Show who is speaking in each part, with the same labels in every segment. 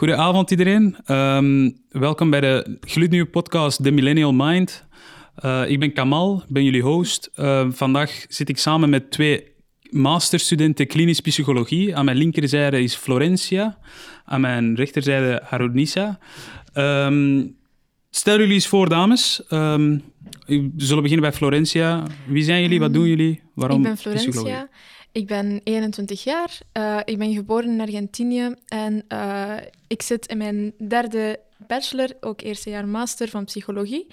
Speaker 1: Goedenavond iedereen. Ehm, welkom bij de gloednieuwe podcast The Millennial Mind. Uh, ik ben Kamal, ben jullie host. Uh, vandaag zit ik samen met twee masterstudenten klinisch psychologie. Aan mijn linkerzijde is Florencia, aan mijn rechterzijde Harunisa. Um, stel jullie eens voor, dames. Um, we zullen beginnen bij Florencia. Wie zijn jullie? Wat doen jullie?
Speaker 2: Waarom ik ben Florencia. Ik ben 21 jaar. Uh, ik ben geboren in Argentinië en uh, ik zit in mijn derde bachelor, ook eerste jaar master van psychologie.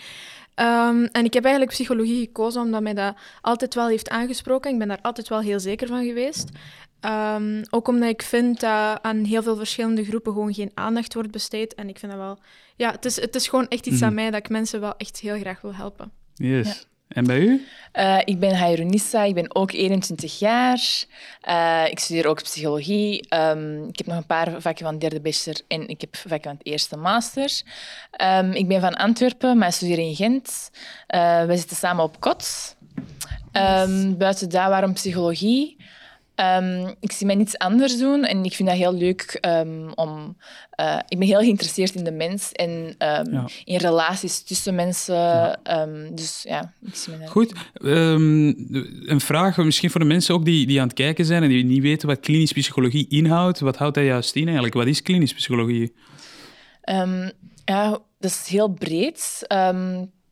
Speaker 2: Um, en ik heb eigenlijk psychologie gekozen omdat mij dat altijd wel heeft aangesproken. Ik ben daar altijd wel heel zeker van geweest. Um, ook omdat ik vind dat aan heel veel verschillende groepen gewoon geen aandacht wordt besteed. En ik vind dat wel... Ja, het is, het is gewoon echt iets mm aan mij dat ik mensen wel echt heel graag wil helpen.
Speaker 1: Yes. Ja. En bij u?
Speaker 3: Uh, ik ben Hayrunissa, ik ben ook 21 jaar. Uh, ik studeer ook psychologie. Um, ik heb nog een paar vakken van derde bachelor en ik heb vakken van het eerste master. Um, ik ben van Antwerpen, maar studeer in Gent. Uh, we zitten samen op KOTS. Um, buiten daar, waarom psychologie? Um, ik zie mij niets anders doen en ik vind dat heel leuk um, om... Uh, ik ben heel geïnteresseerd in de mens en um, ja. in relaties tussen mensen. Ja. dus ja, ik zie mij
Speaker 1: Goed. een vraag misschien voor de mensen ook die, die aan het kijken zijn en die niet weten wat klinisch psychologie inhoudt. Wat houdt dat juist in eigenlijk? Wat is klinisch psychologie?
Speaker 3: ja, dat is heel breed.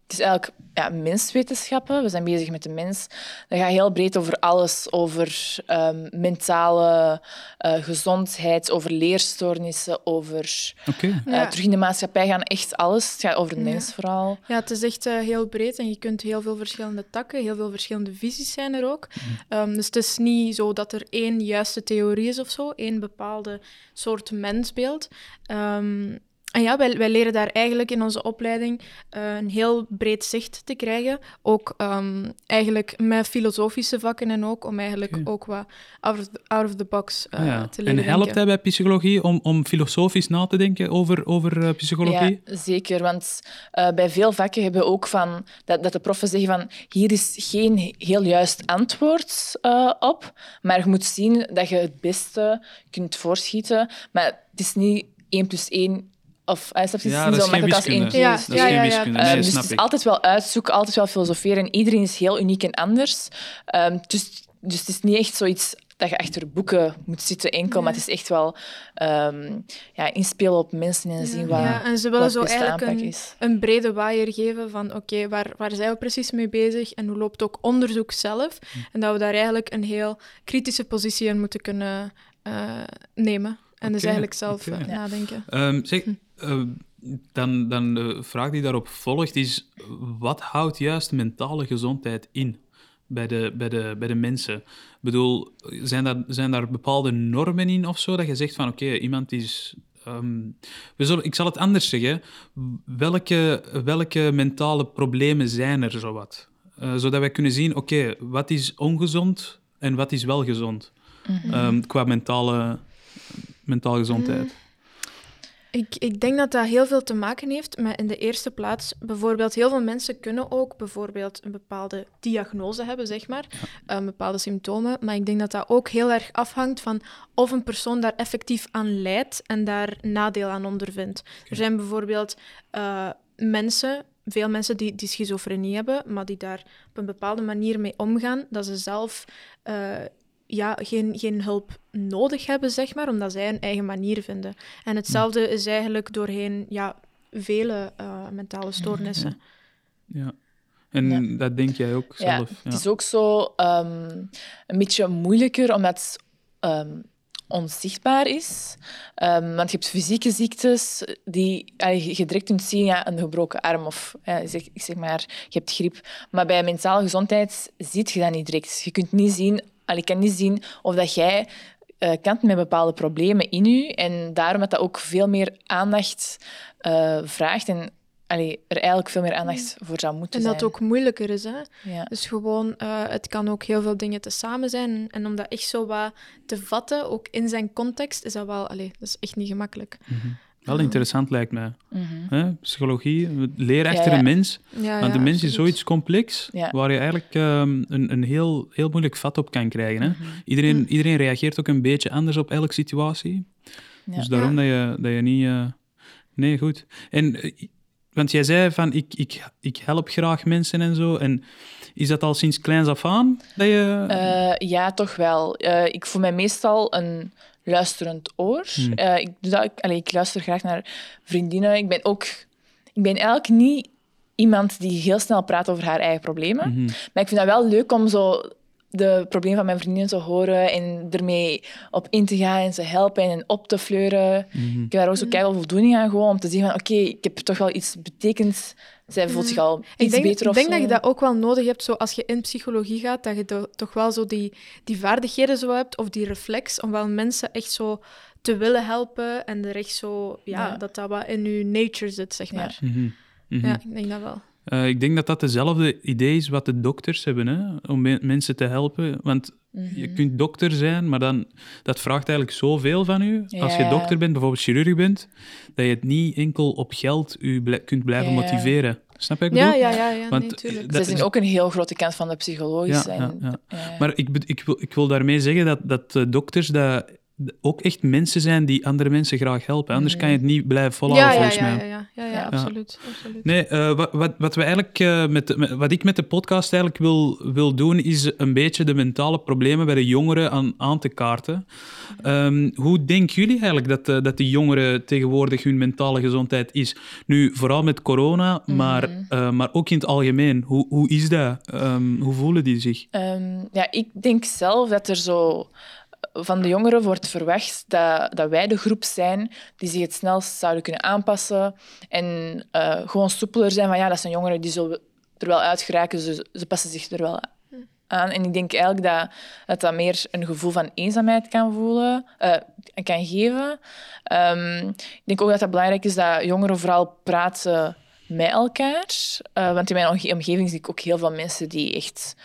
Speaker 3: Het is eigenlijk ja, menswetenschappen. We zijn bezig met de mens. Dat gaat heel breed over alles. Over um, mentale uh, gezondheid, over leerstoornissen, over...
Speaker 1: Okay.
Speaker 3: Uh, ja. Terug in de maatschappij gaan echt alles. Het gaat over de mens
Speaker 2: ja.
Speaker 3: vooral.
Speaker 2: Ja, het is echt uh, heel breed en je kunt heel veel verschillende takken, heel veel verschillende visies zijn er ook. Mm. Um, dus het is niet zo dat er één juiste theorie is of zo, één bepaalde soort mensbeeld. Um, en ja, wij, wij, leren daar eigenlijk in onze opleiding uh, een heel breed zicht te krijgen. Ook um, eigenlijk met filosofische vakken en ook om eigenlijk okay. ook wat out of the, out of the box uh,
Speaker 1: ah, ja.
Speaker 2: te leren
Speaker 1: En helpt
Speaker 2: denken.
Speaker 1: hij bij psychologie om, om filosofisch na te denken over, over uh, psychologie?
Speaker 3: Ja, zeker. Want uh, bij veel vakken hebben we ook van dat, dat de proffen zeggen van hier is geen heel juist antwoord uh, op, maar je moet zien dat je het beste kunt voorschieten. Maar het is niet 1 plus 1 of uh, snap je,
Speaker 1: ja,
Speaker 3: niet
Speaker 1: dat
Speaker 3: zo
Speaker 1: is
Speaker 3: makkelijk als één
Speaker 1: wiskunde.
Speaker 3: keer.
Speaker 1: Dat is geen wiskunde. Nee,
Speaker 3: Um, dus
Speaker 1: snap
Speaker 3: het is
Speaker 1: ik.
Speaker 3: altijd wel uitzoeken, altijd wel filosoferen. Iedereen is heel uniek en anders. Um, dus, dus het is niet echt zoiets dat je achter boeken moet zitten enkel, maar het is echt wel um, ja, inspelen op mensen en zien wat
Speaker 2: Ja, en ze willen zo eigenlijk een,
Speaker 3: is.
Speaker 2: een brede waaier geven van oké, waar, waar zijn we precies mee bezig en hoe loopt ook onderzoek zelf? En dat we daar eigenlijk een heel kritische positie in moeten kunnen uh, nemen. En dus eigenlijk zelf nadenken.
Speaker 1: Um, zeg,
Speaker 2: Hm.
Speaker 1: Uh, dan, dan de vraag die daarop volgt is, wat houdt juist mentale gezondheid in bij de, bij de, bij de mensen? Ik bedoel, zijn daar, zijn daar bepaalde normen in of zo, dat je zegt van oké, iemand is... Um, we zullen, ik zal het anders zeggen. Welke, welke mentale problemen zijn er zowat? Uh, zodat wij kunnen zien, oké, wat is ongezond en wat is wel gezond?
Speaker 3: Mhm.
Speaker 1: Mm -hmm. um, qua mentale, mentale gezondheid. Mm.
Speaker 2: Ik, ik denk dat dat heel veel te maken heeft met in de eerste plaats bijvoorbeeld heel veel mensen kunnen ook bijvoorbeeld een bepaalde diagnose hebben, zeg maar, ja. um, bepaalde symptomen, maar ik denk dat dat ook heel erg afhangt van of een persoon daar effectief aan lijdt en daar nadeel aan ondervindt. Okay. Er zijn bijvoorbeeld uh, mensen veel mensen die, die schizofrenie hebben, maar die daar op een bepaalde manier mee omgaan, dat ze zelf uh, ja, geen, geen hulp nodig hebben, zeg maar, omdat zij een eigen manier vinden. En hetzelfde ja. is eigenlijk doorheen ja, vele uh, mentale stoornissen.
Speaker 1: Ja. ja. En ja. dat denk jij ook zelf?
Speaker 3: Ja, het is ook zo um, een beetje moeilijker, omdat um, onzichtbaar is. Um, want je hebt fysieke ziektes die uh, je direct kunt zien, ja, een gebroken arm of uh, zeg, ik zeg maar, je hebt griep. Maar bij mentale gezondheid zie je dat niet direct. Je kunt niet zien, allee, je kan niet zien of dat jij uh, kampt met bepaalde problemen in je. En daarom dat dat ook veel meer aandacht uh, vraagt en allee, er eigenlijk veel meer aandacht voor zou moeten
Speaker 2: zijn. En dat
Speaker 3: zijn.
Speaker 2: ook moeilijker is. Hè?
Speaker 3: Ja.
Speaker 2: Dus gewoon, uh, het kan ook heel veel dingen tezamen zijn. En om dat echt zo wat te vatten, ook in zijn context, is dat wel, allee, dat is echt niet gemakkelijk.
Speaker 1: Mm -hmm. Wel interessant lijkt mij.
Speaker 3: Mhm.
Speaker 1: Hè? Psychologie, leer ja, ja. een mens.
Speaker 2: Ja,
Speaker 1: Want de mens
Speaker 2: absoluut.
Speaker 1: is zoiets complex, waar je eigenlijk um, een, een heel, heel moeilijk vat op kan krijgen. Hè?
Speaker 3: Mhm.
Speaker 1: Iedereen, iedereen reageert ook een beetje anders op elke situatie.
Speaker 3: Ja.
Speaker 1: Dus daarom dat, je, dat je niet... eh, Nee, goed. En, eh, want jij zei van, ik, ik, ik help graag mensen en zo. En is dat al sinds kleins af aan dat je...
Speaker 3: Eh, ja, toch wel. Eh, ik voel mij meestal een luisterend oor.
Speaker 1: Hmm.
Speaker 3: Eh, ik, doe dat, ik, allee, ik luister graag naar vriendinnen. Ik ben ook... Ik ben eigenlijk niet iemand die heel snel praat over haar eigen problemen.
Speaker 1: Mhm.
Speaker 3: Maar ik vind dat wel leuk om zo de problemen van mijn vriendinnen te horen en ermee op in te gaan en ze helpen en op te fleuren.
Speaker 1: Mhm.
Speaker 3: Ik heb daar ook zo keihard voldoening aan gewoon om te zien van oké, ik heb toch wel iets betekend. Zij voelt zich al iets
Speaker 2: Ik denk,
Speaker 3: beter
Speaker 2: ik denk
Speaker 3: zo.
Speaker 2: dat je dat ook wel nodig hebt, zo als je in psychologie gaat, dat je toch wel zo die, die vaardigheden zo hebt, of die reflex, om wel mensen echt zo te willen helpen en er echt zo, ja,
Speaker 3: Ja.
Speaker 2: dat dat wat in je nature zit, zeg
Speaker 3: Ja.
Speaker 2: maar.
Speaker 1: Mhm. Mhm.
Speaker 2: Ja, ik denk dat wel.
Speaker 1: Eh, ik denk dat dat dezelfde idee is wat de dokters hebben, hè? om me- mensen te helpen. Want
Speaker 3: Mhm.
Speaker 1: je kunt dokter zijn, maar dan, dat vraagt eigenlijk zoveel van u. Als je dokter bent, bijvoorbeeld chirurg bent, dat je het niet enkel op geld u kunt blijven
Speaker 3: Ja.
Speaker 1: motiveren. Snap je wat ik
Speaker 2: Ja,
Speaker 1: bedoel?
Speaker 2: ja, ja, ja
Speaker 1: Want,
Speaker 2: nee,
Speaker 1: dat
Speaker 3: Ze
Speaker 1: is-
Speaker 3: zien ook een heel grote kant van de psychologische.
Speaker 1: Ja,
Speaker 3: en,
Speaker 1: ja,
Speaker 3: ja.
Speaker 1: Maar ik, ik, wil, ik wil daarmee zeggen dat, dat eh, dokters dat ook echt mensen zijn die andere mensen graag helpen. Anders kan je het niet blijven volhouden,
Speaker 2: ja, ja,
Speaker 1: volgens mij.
Speaker 2: ja, ja, ja, ja,
Speaker 3: Ja.
Speaker 2: absoluut. absoluut.
Speaker 1: Nee, eh, wat, wat, wat, we eigenlijk, eh, met, wat ik met de podcast eigenlijk wil, wil doen, is een beetje de mentale problemen bij de jongeren aan, aan te kaarten. Ehm, hoe denken jullie eigenlijk dat, de- dat de jongeren tegenwoordig hun mentale gezondheid is? Nu, vooral met corona, maar, eh, maar ook in het algemeen. Hoe, hoe is dat? Ehm, hoe voelen die zich?
Speaker 3: Ehm, ja, ik denk zelf dat er zo van de jongeren wordt verwacht dat, dat wij de groep zijn die zich het snelst zouden kunnen aanpassen en eh, gewoon soepeler zijn van ja, dat zijn jongeren die zullen er wel uit geraken, ze, ze passen zich er wel aan. En ik denk eigenlijk dat dat, dat meer een gevoel van eenzaamheid kan voelen, eh, kan geven. Ehm, ik denk ook dat het belangrijk is dat jongeren vooral praten met elkaar. Eh, want in mijn omge- omgeving zie ik ook heel veel mensen die echt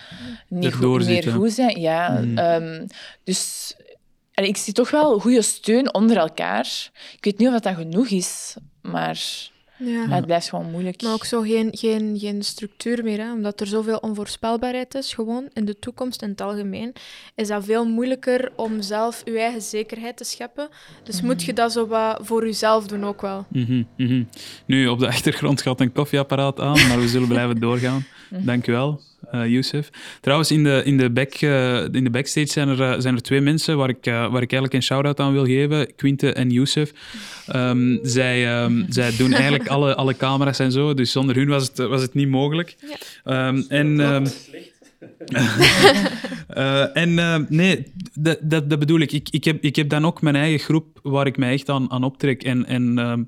Speaker 3: niet goed, meer goed zijn. Ja,
Speaker 1: Mhm.
Speaker 3: ehm, dus allee, ik zie toch wel goede steun onder elkaar. Ik weet niet of dat genoeg is, maar
Speaker 2: Ja.
Speaker 3: ja, het blijft gewoon moeilijk.
Speaker 2: Maar ook zo geen, geen, geen structuur meer, hè? omdat er zoveel onvoorspelbaarheid is, gewoon in de toekomst in het algemeen, is dat veel moeilijker om zelf je eigen zekerheid te scheppen. Dus moet je dat zo wat voor jezelf doen ook wel.
Speaker 1: Mhm, mhm. Nu, op de achtergrond gaat een koffieapparaat aan, maar we zullen blijven doorgaan. Dank u wel, eh Youssef. Trouwens, in de, in de, back, eh, in de backstage zijn er, eh, zijn er twee mensen waar ik, eh, waar ik eigenlijk een shout-out aan wil geven. Quinte en Youssef. Ehm, zij, ehm, zij doen eigenlijk alle, alle camera's en zo, dus zonder hun was het, was het niet mogelijk.
Speaker 2: Ja.
Speaker 1: Ehm, en... ehm, eh, en eh, nee, dat, dat, dat bedoel ik. Ik, ik, heb, ik heb dan ook mijn eigen groep waar ik mij echt aan, aan optrek. En, en ehm,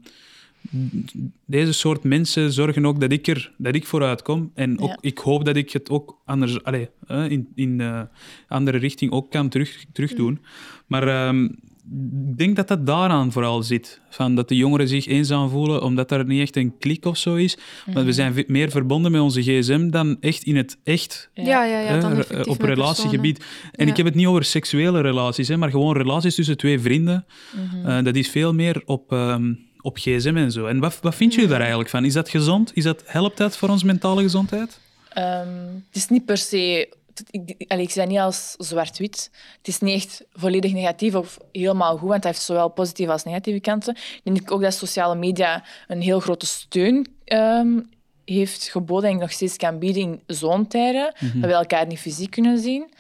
Speaker 1: deze soort mensen zorgen ook dat ik er dat ik vooruit kom. En ook,
Speaker 3: Ja.
Speaker 1: ik hoop dat ik het ook anders, allee, eh, in, in eh, andere richting ook kan terug, terug doen. Maar ehm, ik denk dat dat daaraan vooral zit. Van dat de jongeren zich eenzaam voelen, omdat er niet echt een klik of zo is. Maar we zijn ve- meer verbonden met onze gsm dan echt in het echt
Speaker 3: Ja.
Speaker 2: Ja, ja,
Speaker 1: hè, op relatiegebied. En
Speaker 2: Ja.
Speaker 1: ik heb het niet over seksuele relaties, hè, maar gewoon relaties tussen twee vrienden.
Speaker 3: Mhm.
Speaker 1: Eh, dat is veel meer op, ehm, op gsm en zo. En wat, wat vind je daar eigenlijk van? Is dat gezond? Is dat, helpt dat voor onze mentale gezondheid?
Speaker 3: Ehm, het is niet per se... Ik, allee, ik zie dat niet als zwart-wit. Het is niet echt volledig negatief of helemaal goed, want het heeft zowel positieve als negatieve kanten. Ik denk ook dat sociale media een heel grote steun ehm, heeft geboden en nog steeds kan bieden in zo'n tijden, dat we elkaar niet fysiek kunnen zien.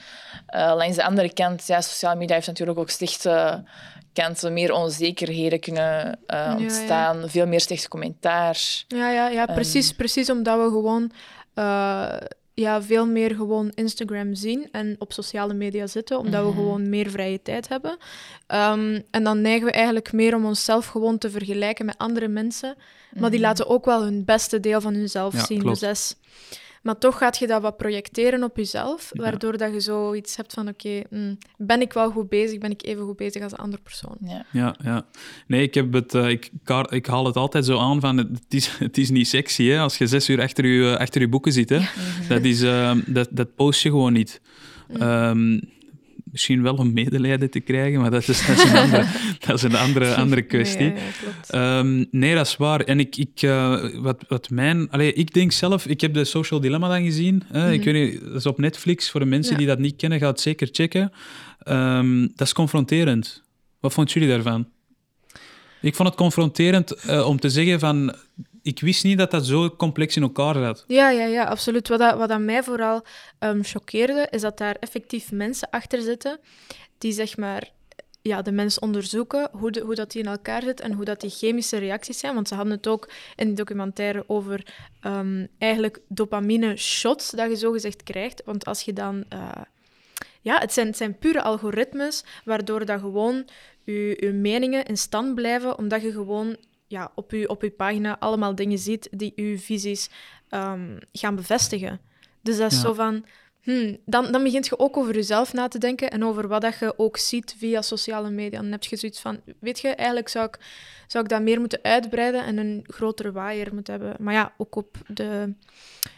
Speaker 3: Eh, langs de andere kant, ja, sociale media heeft natuurlijk ook slechte kanten, meer onzekerheden kunnen eh,
Speaker 2: ja.
Speaker 3: ontstaan, veel meer slecht commentaar.
Speaker 2: Ja, ja, ja precies, precies omdat we gewoon eh, ja, veel meer gewoon Instagram zien en op sociale media zitten, omdat we gewoon meer vrije tijd hebben. Ehm, en dan neigen we eigenlijk meer om onszelf gewoon te vergelijken met andere mensen, maar die laten ook wel hun beste deel van hunzelf
Speaker 1: Ja,
Speaker 2: zien.
Speaker 1: klopt.
Speaker 2: Dus dat is- Maar toch gaat je dat wat projecteren op jezelf, waardoor dat je zoiets hebt van, oké, mm, ben ik wel goed bezig, ben ik even goed bezig als een andere persoon.
Speaker 3: Ja.
Speaker 1: Ja, ja. Nee, ik, heb het, eh, ik, ik haal het altijd zo aan van het is, het is niet sexy hè, als je zes uur achter je, eh, achter je boeken zit. Hè. Dat, is, eh, dat, dat post je gewoon niet. Ehm, misschien wel om medelijden te krijgen, maar dat is, dat is een andere, dat is een andere, andere kwestie.
Speaker 2: Nee, ja.
Speaker 1: Ehm, nee, dat is waar. En ik, ik, eh, wat, wat mijn... Allee, ik denk zelf... Ik heb de Social Dilemma dan gezien. hè. Ik weet niet, dat is op Netflix. Voor de mensen
Speaker 2: Ja.
Speaker 1: die dat niet kennen, ga het zeker checken. Ehm, dat is confronterend. Wat vond jullie daarvan? Ik vond het confronterend eh, om te zeggen van... Ik wist niet dat dat zo complex in elkaar zat.
Speaker 2: Ja, ja, ja, absoluut. Wat, dat, wat dat mij vooral ehm, choqueerde, is dat daar effectief mensen achter zitten die zeg maar ja, de mens onderzoeken, hoe, hoe dat die in elkaar zit en hoe dat die chemische reacties zijn. Want ze hadden het ook in de documentaire over ehm, eigenlijk dopamine-shots dat je zogezegd krijgt. Want als je dan... eh, ja, het zijn, het zijn pure algoritmes, waardoor dat gewoon je, je meningen in stand blijven, omdat je gewoon ja, op, je, op je pagina allemaal dingen ziet die je visies ehm, gaan bevestigen. Dus dat is
Speaker 1: Ja.
Speaker 2: zo van... Hmm, dan, dan begint je ook over jezelf na te denken en over wat dat je ook ziet via sociale media. Dan heb je zoiets van, weet je, eigenlijk zou ik, zou ik dat meer moeten uitbreiden en een grotere waaier moeten hebben. Maar ja, ook op de,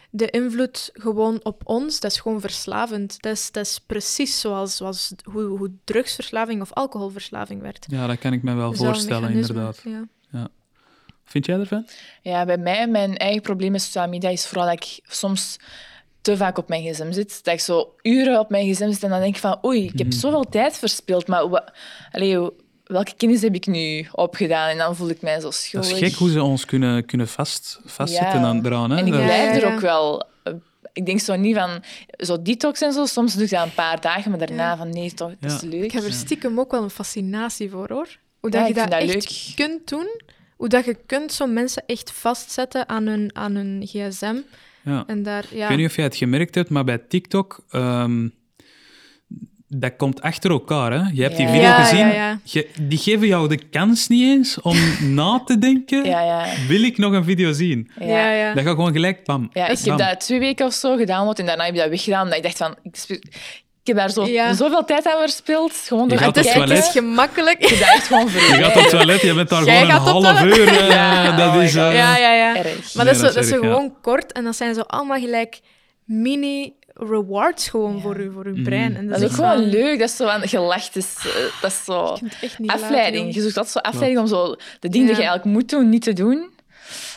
Speaker 2: de invloed gewoon op ons, dat is gewoon verslavend. Dat is, dat is precies zoals, zoals hoe, hoe drugsverslaving of alcoholverslaving werkt.
Speaker 1: Ja, dat kan ik me wel
Speaker 2: Zo'n
Speaker 1: voorstellen, inderdaad.
Speaker 2: Ja.
Speaker 1: Vind jij ervan?
Speaker 3: Ja, bij mij, mijn eigen probleem met sociale media is vooral dat ik soms te vaak op mijn gsm zit. Dat ik zo uren op mijn gsm zit en dan denk ik van oei, ik heb
Speaker 1: Mhm.
Speaker 3: zoveel tijd verspild, maar wa- allee, hoe- welke kennis heb ik nu opgedaan? En dan voel ik mij zo
Speaker 1: Dat
Speaker 3: schuldig.
Speaker 1: is gek hoe ze ons kunnen, kunnen vast, vastzetten
Speaker 3: Ja.
Speaker 1: aan, eraan. Hè?
Speaker 3: En ik
Speaker 1: Dat-
Speaker 3: blijf
Speaker 2: ja,
Speaker 3: er ook wel... eh, Ik denk zo niet van... Zo detox en zo, soms doe ik dat een paar dagen, maar daarna
Speaker 2: Ja.
Speaker 3: van nee, toch, het is leuk.
Speaker 2: Ik heb er stiekem ook wel een fascinatie voor, hoor. Hoe
Speaker 3: Ja,
Speaker 2: dat je dat
Speaker 3: dat
Speaker 2: echt
Speaker 3: leuk.
Speaker 2: kunt doen. Hoe dat je kunt zo mensen echt vastzetten aan hun, aan hun gsm.
Speaker 1: ja.
Speaker 2: En daar, ja...
Speaker 1: Ik weet niet of jij het gemerkt hebt, maar bij TikTok... ehm, dat komt achter elkaar. Hè? Je hebt die
Speaker 3: Ja.
Speaker 1: video
Speaker 2: Ja,
Speaker 1: gezien.
Speaker 2: ja, ja.
Speaker 1: Je- die geven jou de kans niet eens om na te denken.
Speaker 3: Ja, ja.
Speaker 1: Wil ik nog een video zien?
Speaker 3: ja.
Speaker 2: ja, ja.
Speaker 1: Dat gaat gewoon gelijk, pam.
Speaker 3: Ja, ik heb
Speaker 1: Bam.
Speaker 3: dat twee weken of zo gedownload en daarna heb ik dat weggedaan. Omdat ik dacht van... Ik, ik heb daar zo,
Speaker 2: Ja.
Speaker 3: zoveel tijd aan verspild. Gewoon door
Speaker 1: Je gaat
Speaker 3: te
Speaker 1: op
Speaker 2: het, is,
Speaker 1: het
Speaker 2: het
Speaker 3: kijken.
Speaker 2: is gemakkelijk.
Speaker 3: Dat echt gewoon
Speaker 1: Je gaat op het toilet, je bent daar
Speaker 2: Jij
Speaker 1: gewoon een half
Speaker 2: toilet?
Speaker 1: uur. eh,
Speaker 3: Ja,
Speaker 1: dat
Speaker 3: oh
Speaker 1: is... eh.
Speaker 2: Ja, ja, ja.
Speaker 3: Erg.
Speaker 2: Maar
Speaker 1: Nee,
Speaker 2: dat is, zo,
Speaker 1: dat
Speaker 2: dat
Speaker 1: is ja.
Speaker 2: gewoon kort en dat zijn zo allemaal gelijk mini rewards gewoon
Speaker 3: Ja.
Speaker 2: voor je, voor je
Speaker 1: Mhm.
Speaker 2: brein. En
Speaker 3: Dat is ook gewoon leuk. Dat is zo aan gelacht. is, eh, dat is zo
Speaker 2: Ik vind het echt niet
Speaker 3: afleiding.
Speaker 2: laten,
Speaker 3: Je zoekt altijd zo afleiding om zo de dingen die je eigenlijk moet doen, niet te doen.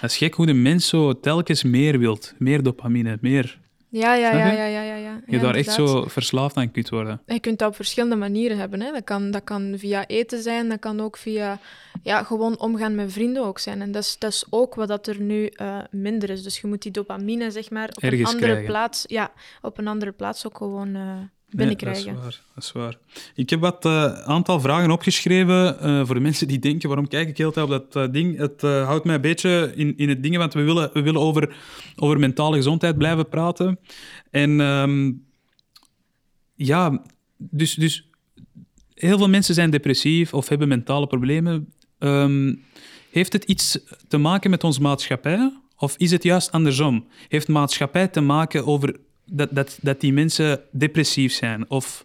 Speaker 1: Dat is gek hoe de mens zo telkens meer wilt. Meer dopamine, meer.
Speaker 2: Ja, ja, ja,
Speaker 1: je?
Speaker 2: ja, ja, ja, ja.
Speaker 1: Je daar echt zo verslaafd aan kunt worden.
Speaker 2: Je kunt dat op verschillende manieren hebben. Hè. Dat, kan, dat kan via eten zijn, dat kan ook via ja, gewoon omgaan met vrienden ook zijn. En dat is, dat is ook wat dat er nu eh, minder is. Dus je moet die dopamine zeg maar, op een andere
Speaker 1: krijgen.
Speaker 2: plaats, ja, op een andere plaats ook gewoon
Speaker 1: Nee,
Speaker 2: binnenkrijgen.
Speaker 1: dat is waar. Dat is waar. Ik heb wat eh, aantal vragen opgeschreven eh, voor de mensen die denken, waarom kijk ik heel tijd op dat eh, ding? Het eh, houdt mij een beetje in, in het ding, want we willen, we willen over, over mentale gezondheid blijven praten. En ehm, ja, dus, dus heel veel mensen zijn depressief of hebben mentale problemen. Ehm, heeft het iets te maken met onze maatschappij? Of is het juist andersom? Heeft maatschappij te maken over dat, dat, dat die mensen depressief zijn? Of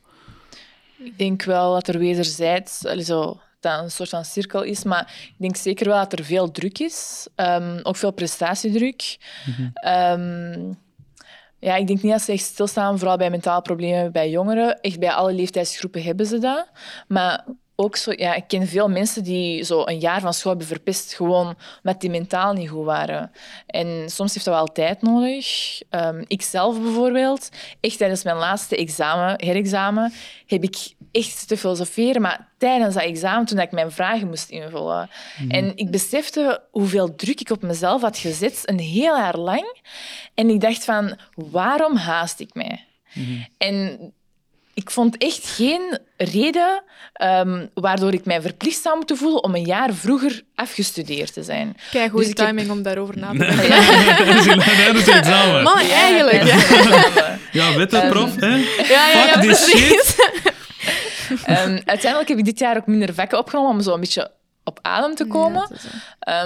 Speaker 3: Ik denk wel dat er wederzijds zo, dat een soort van cirkel is, maar ik denk zeker wel dat er veel druk is. Ehm, ook veel prestatiedruk. Ehm, ja, ik denk niet dat ze echt stilstaan, vooral bij mentale problemen bij jongeren. Echt bij alle leeftijdsgroepen hebben ze dat. Maar ook zo, ja, ik ken veel mensen die zo een jaar van school hebben verpest, gewoon omdat die mentaal niet goed waren. En soms heeft dat wel tijd nodig. Ehm ik zelf bijvoorbeeld, echt tijdens mijn laatste examen, herexamen, heb ik echt te filosoferen. Maar tijdens dat examen, toen ik mijn vragen moest invullen. En ik besefte hoeveel druk ik op mezelf had gezet, een heel jaar lang. En ik dacht van, waarom haast ik mij? En ik vond echt geen reden ehm, waardoor ik mij verplicht zou moeten voelen om een jaar vroeger afgestudeerd te zijn.
Speaker 2: Kijk, goede
Speaker 3: Dus ik heb-
Speaker 2: timing om daarover na te denken.
Speaker 1: dat is examen.
Speaker 2: Man, eigenlijk. Ja,
Speaker 3: Ja.
Speaker 1: Ja, weet het, prof? Hè?
Speaker 2: ja, ja,
Speaker 1: Fuck this.
Speaker 3: Ehm, uiteindelijk heb ik dit jaar ook minder vakken opgenomen om zo een beetje op adem te komen.
Speaker 2: Ja.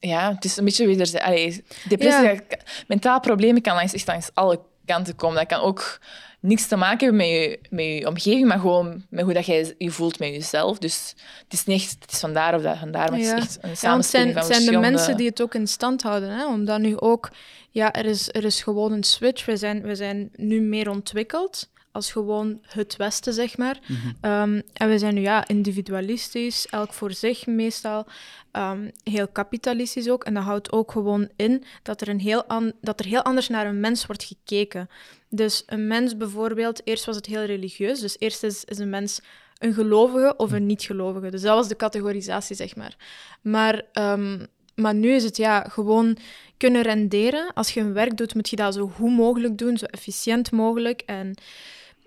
Speaker 3: Ehm, het is een beetje wederzijds. Allee, depressie, mentaal problemen kan langs, echt langs alle kanten komen. Dat kan ook niks te maken hebben met je, met je omgeving, maar gewoon met hoe dat jij je voelt met jezelf. Dus het is niet echt, het is vandaar of dat vandaar, maar het
Speaker 2: Ja.
Speaker 3: is echt een
Speaker 2: Ja,
Speaker 3: samenspeling
Speaker 2: zijn,
Speaker 3: van
Speaker 2: het zijn de mensen die het ook in stand houden. Hè? Omdat nu ook, ja, er is, er is gewoon een switch. We zijn, we zijn nu meer ontwikkeld als gewoon het Westen, zeg maar. Ehm, en we zijn nu ja, individualistisch, elk voor zich meestal. Ehm, heel kapitalistisch ook. En dat houdt ook gewoon in dat er, een heel an- dat er heel anders naar een mens wordt gekeken. Dus een mens bijvoorbeeld, eerst was het heel religieus. Dus eerst is, is een mens een gelovige of een niet-gelovige. Dus dat was de categorisatie, zeg maar. Maar, ehm, maar nu is het ja, gewoon kunnen renderen. Als je een werk doet, moet je dat zo goed mogelijk doen, zo efficiënt mogelijk. En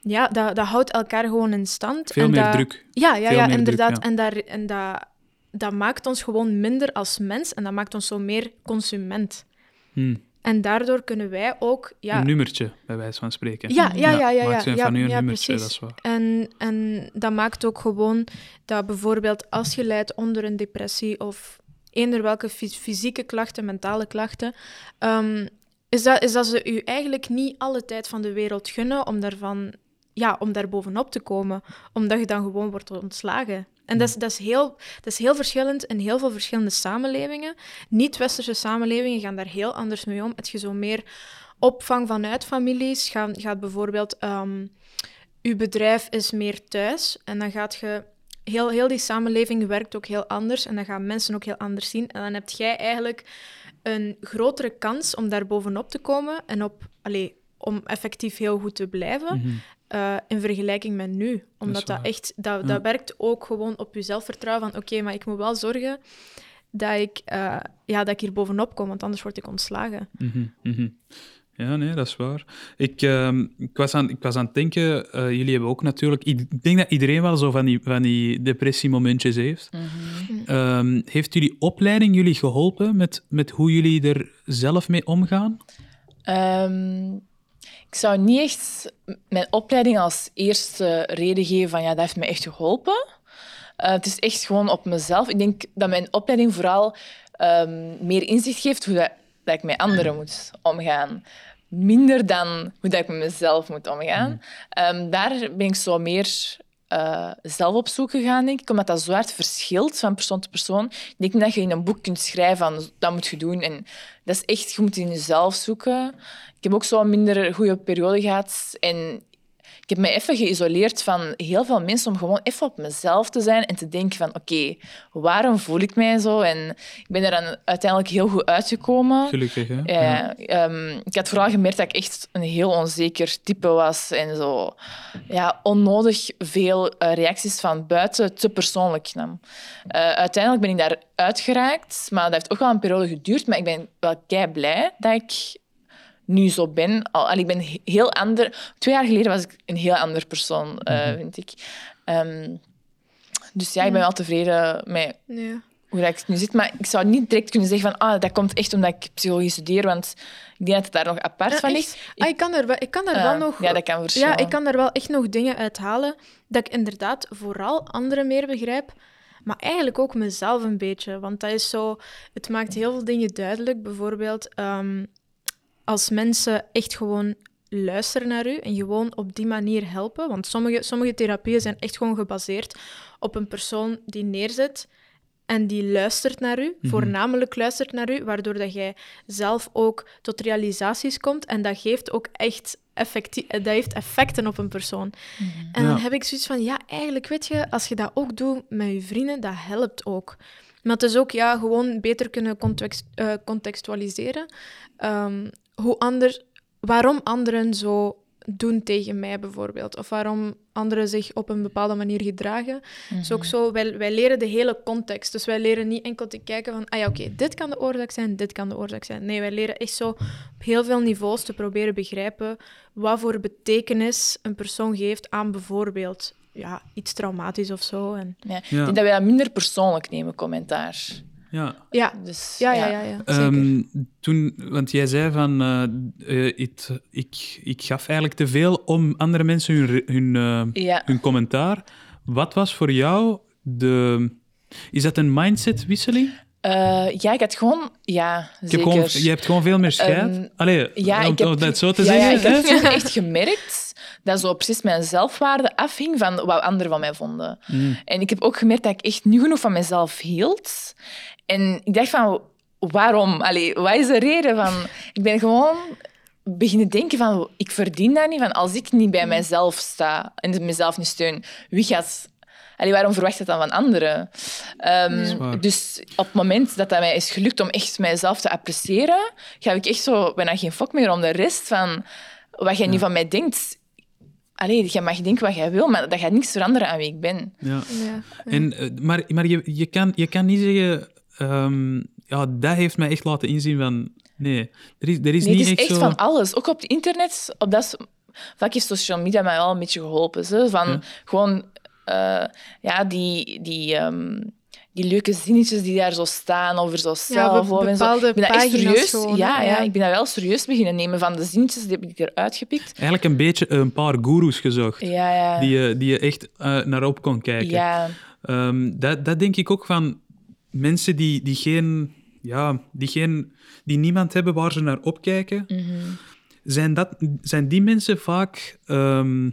Speaker 2: ja, dat, dat houdt elkaar gewoon in stand.
Speaker 1: Veel
Speaker 2: en
Speaker 1: meer
Speaker 2: dat,
Speaker 1: druk.
Speaker 2: Ja, ja,
Speaker 1: Veel
Speaker 2: ja inderdaad.
Speaker 1: druk, ja.
Speaker 2: En, daar, en dat, dat maakt ons gewoon minder als mens en dat maakt ons zo meer consument.
Speaker 1: Hm.
Speaker 2: En daardoor kunnen wij ook... Ja,
Speaker 1: Een nummertje, bij wijze van spreken.
Speaker 2: Ja, ja, ja, ja,
Speaker 1: Maakt
Speaker 2: ja,
Speaker 1: ze
Speaker 2: ja,
Speaker 1: van u een
Speaker 2: ja,
Speaker 1: nummertje,
Speaker 2: precies.
Speaker 1: dat is waar.
Speaker 2: En, en dat maakt ook gewoon dat bijvoorbeeld als je lijdt onder een depressie of eender welke fys- fysieke klachten, mentale klachten, ehm, is, dat, is dat ze u eigenlijk niet alle tijd van de wereld gunnen om, daarvan, ja, om daar bovenop te komen, omdat je dan gewoon wordt ontslagen. En dat is, dat, is heel, dat is heel verschillend in heel veel verschillende samenlevingen. Niet-westerse samenlevingen gaan daar heel anders mee om. Het je zo meer opvang vanuit families. Gaat, gaat bijvoorbeeld, ehm uw bedrijf is meer thuis en dan gaat je... Heel, heel die samenleving werkt ook heel anders en dan gaan mensen ook heel anders zien. En dan heb jij eigenlijk een grotere kans om daar bovenop te komen en op, om effectief heel goed te blijven
Speaker 1: Mhm.
Speaker 2: Eh, in vergelijking met nu. Omdat dat, echt, dat,
Speaker 1: Ja.
Speaker 2: dat werkt ook gewoon op je zelfvertrouwen van oké, maar ik moet wel zorgen dat ik, eh, ja, dat ik hier bovenop kom, want anders word ik ontslagen.
Speaker 1: Mhm, mhm. Ja, nee, dat is waar. Ik, ehm, ik, was, aan, ik was aan het denken, eh, jullie hebben ook natuurlijk... Ik denk dat iedereen wel zo van die, van die depressiemomentjes heeft. Ehm, heeft jullie opleiding jullie geholpen met, met hoe jullie er zelf mee omgaan?
Speaker 3: Ehm, ik zou niet echt mijn opleiding als eerste reden geven van ja, dat heeft me echt geholpen. Eh, het is echt gewoon op mezelf. Ik denk dat mijn opleiding vooral ehm, meer inzicht geeft hoe dat, dat ik met anderen moet omgaan. Minder dan hoe dat ik met mezelf moet omgaan. Ehm, daar ben ik zo meer eh, zelf op zoek gegaan, denk ik, omdat dat zo hard verschilt van persoon tot persoon. Ik denk niet dat je in een boek kunt schrijven van dat moet je doen. En dat is echt, je moet in jezelf zoeken. Ik heb ook zo een minder goede periode gehad. En ik heb mij even geïsoleerd van heel veel mensen om gewoon even op mezelf te zijn en te denken van oké, waarom voel ik mij zo? En ik ben er dan uiteindelijk heel goed uitgekomen.
Speaker 1: Gelukkig, hè?
Speaker 3: Ja, ja. Ehm, ik had vooral gemerkt dat ik echt een heel onzeker type was en zo ja, onnodig veel eh, reacties van buiten te persoonlijk nam. Eh, uiteindelijk ben ik daar uitgeraakt, maar dat heeft ook wel een periode geduurd. Maar ik ben wel kei blij dat ik nu zo ben. Al, al, ik ben he- heel ander. Twee jaar geleden was ik een heel ander persoon, eh, vind ik. Ehm, dus ja, ik ben wel tevreden met
Speaker 2: Nee.
Speaker 3: hoe dat ik nu zit. Maar ik zou niet direct kunnen zeggen van ah, dat komt echt omdat ik psychologie studeer, want ik denk dat het daar nog apart
Speaker 2: Ja,
Speaker 3: van ligt.
Speaker 2: Ah, ik kan er, wel- ik kan er wel nog...
Speaker 3: Ja, dat kan verschillen.
Speaker 2: Ja, ik kan daar wel echt nog dingen uit halen dat ik inderdaad vooral anderen meer begrijp, maar eigenlijk ook mezelf een beetje. Want dat is zo... Het maakt heel veel dingen duidelijk. Bijvoorbeeld, ehm, als mensen echt gewoon luisteren naar u en gewoon op die manier helpen. Want sommige, sommige therapieën zijn echt gewoon gebaseerd op een persoon die neerzet en die luistert naar u, voornamelijk luistert naar u, waardoor dat jij zelf ook tot realisaties komt. En dat geeft ook echt effecti- eh, dat heeft effecten op een persoon. En dan
Speaker 1: Ja.
Speaker 2: heb ik zoiets van, ja, eigenlijk weet je, als je dat ook doet met je vrienden, dat helpt ook. Maar het is ook, ja, gewoon beter kunnen context, eh, contextualiseren. Ehm, hoe anders, waarom anderen zo doen tegen mij bijvoorbeeld. Of waarom anderen zich op een bepaalde manier gedragen. Het is ook zo, wij, wij leren de hele context. Dus wij leren niet enkel te kijken van, ah ja, oké, dit kan de oorzaak zijn, dit kan de oorzaak zijn. Nee, wij leren echt zo op heel veel niveaus te proberen begrijpen wat voor betekenis een persoon geeft aan bijvoorbeeld ja, iets traumatisch of zo. En,
Speaker 3: Ja. Ik denk dat wij dat minder persoonlijk nemen, commentaar.
Speaker 1: Ja.
Speaker 2: ja,
Speaker 3: Dus,
Speaker 2: ja, ja, ja, ja, zeker.
Speaker 1: Ehm, toen, want jij zei van, het- ik, ik gaf eigenlijk te veel om andere mensen hun, hun, eh,
Speaker 3: Ja.
Speaker 1: hun commentaar. Wat was voor jou de... Is dat een mindsetwisseling?
Speaker 3: Eh, ja, ik had gewoon... Ja,
Speaker 1: Ik heb
Speaker 3: zeker.
Speaker 1: gewoon, je hebt gewoon veel meer scheid.
Speaker 3: Ehm,
Speaker 1: Allee,
Speaker 3: Ja,
Speaker 1: om,
Speaker 3: ik heb,
Speaker 1: om dat zo te
Speaker 3: ja, ja,
Speaker 1: zeggen.
Speaker 3: ik heb toen echt gemerkt dat zo precies mijn zelfwaarde afhing van wat anderen van mij vonden.
Speaker 1: Mm.
Speaker 3: En ik heb ook gemerkt dat ik echt niet genoeg van mezelf hield. En ik dacht van, waarom? Allee, wat is de reden van... Ik ben gewoon beginnen denken van, ik verdien dat niet. Van als ik niet bij mijzelf sta en mezelf niet steun, wie gaat... Allee, waarom verwacht je dat dan van anderen? Ehm, dus op het moment dat dat mij is gelukt om echt mijzelf te appreciëren, ga ik echt zo bijna geen fok meer om de rest van wat jij nu van mij denkt. Allee, je mag denken wat jij wil, maar dat gaat niks veranderen aan wie ik ben.
Speaker 1: Ja.
Speaker 2: Ja.
Speaker 1: En, eh, maar maar je, je, kan, je kan niet zeggen... ehm, ja, dat heeft mij echt laten inzien van... Nee, er is, er is
Speaker 3: Nee,
Speaker 1: niet
Speaker 3: het is echt
Speaker 1: zo...
Speaker 3: van alles. Ook op het internet, op dat vlak heeft social media mij wel een beetje geholpen. Zo. Van
Speaker 1: Ja.
Speaker 3: gewoon, eh, ja, die, die, ehm, die leuke zinnetjes die daar zo staan over en zo.
Speaker 2: bepaalde
Speaker 3: Ik ben dat echt
Speaker 2: pagina's
Speaker 3: serieus,
Speaker 2: gewoon,
Speaker 3: ja, ja,
Speaker 2: ja.
Speaker 3: ik ben dat wel serieus beginnen nemen van de zinnetjes, die heb ik eruit gepikt.
Speaker 1: Eigenlijk een beetje een paar goeroes gezocht.
Speaker 3: Ja, ja.
Speaker 1: Die, je, die je echt eh, naar op kon kijken.
Speaker 3: ja.
Speaker 1: Ehm, dat, dat denk ik ook van mensen die, die geen... Ja, die, geen, die niemand hebben waar ze naar opkijken.
Speaker 3: Mhm.
Speaker 1: Zijn, dat, zijn die mensen vaak ehm,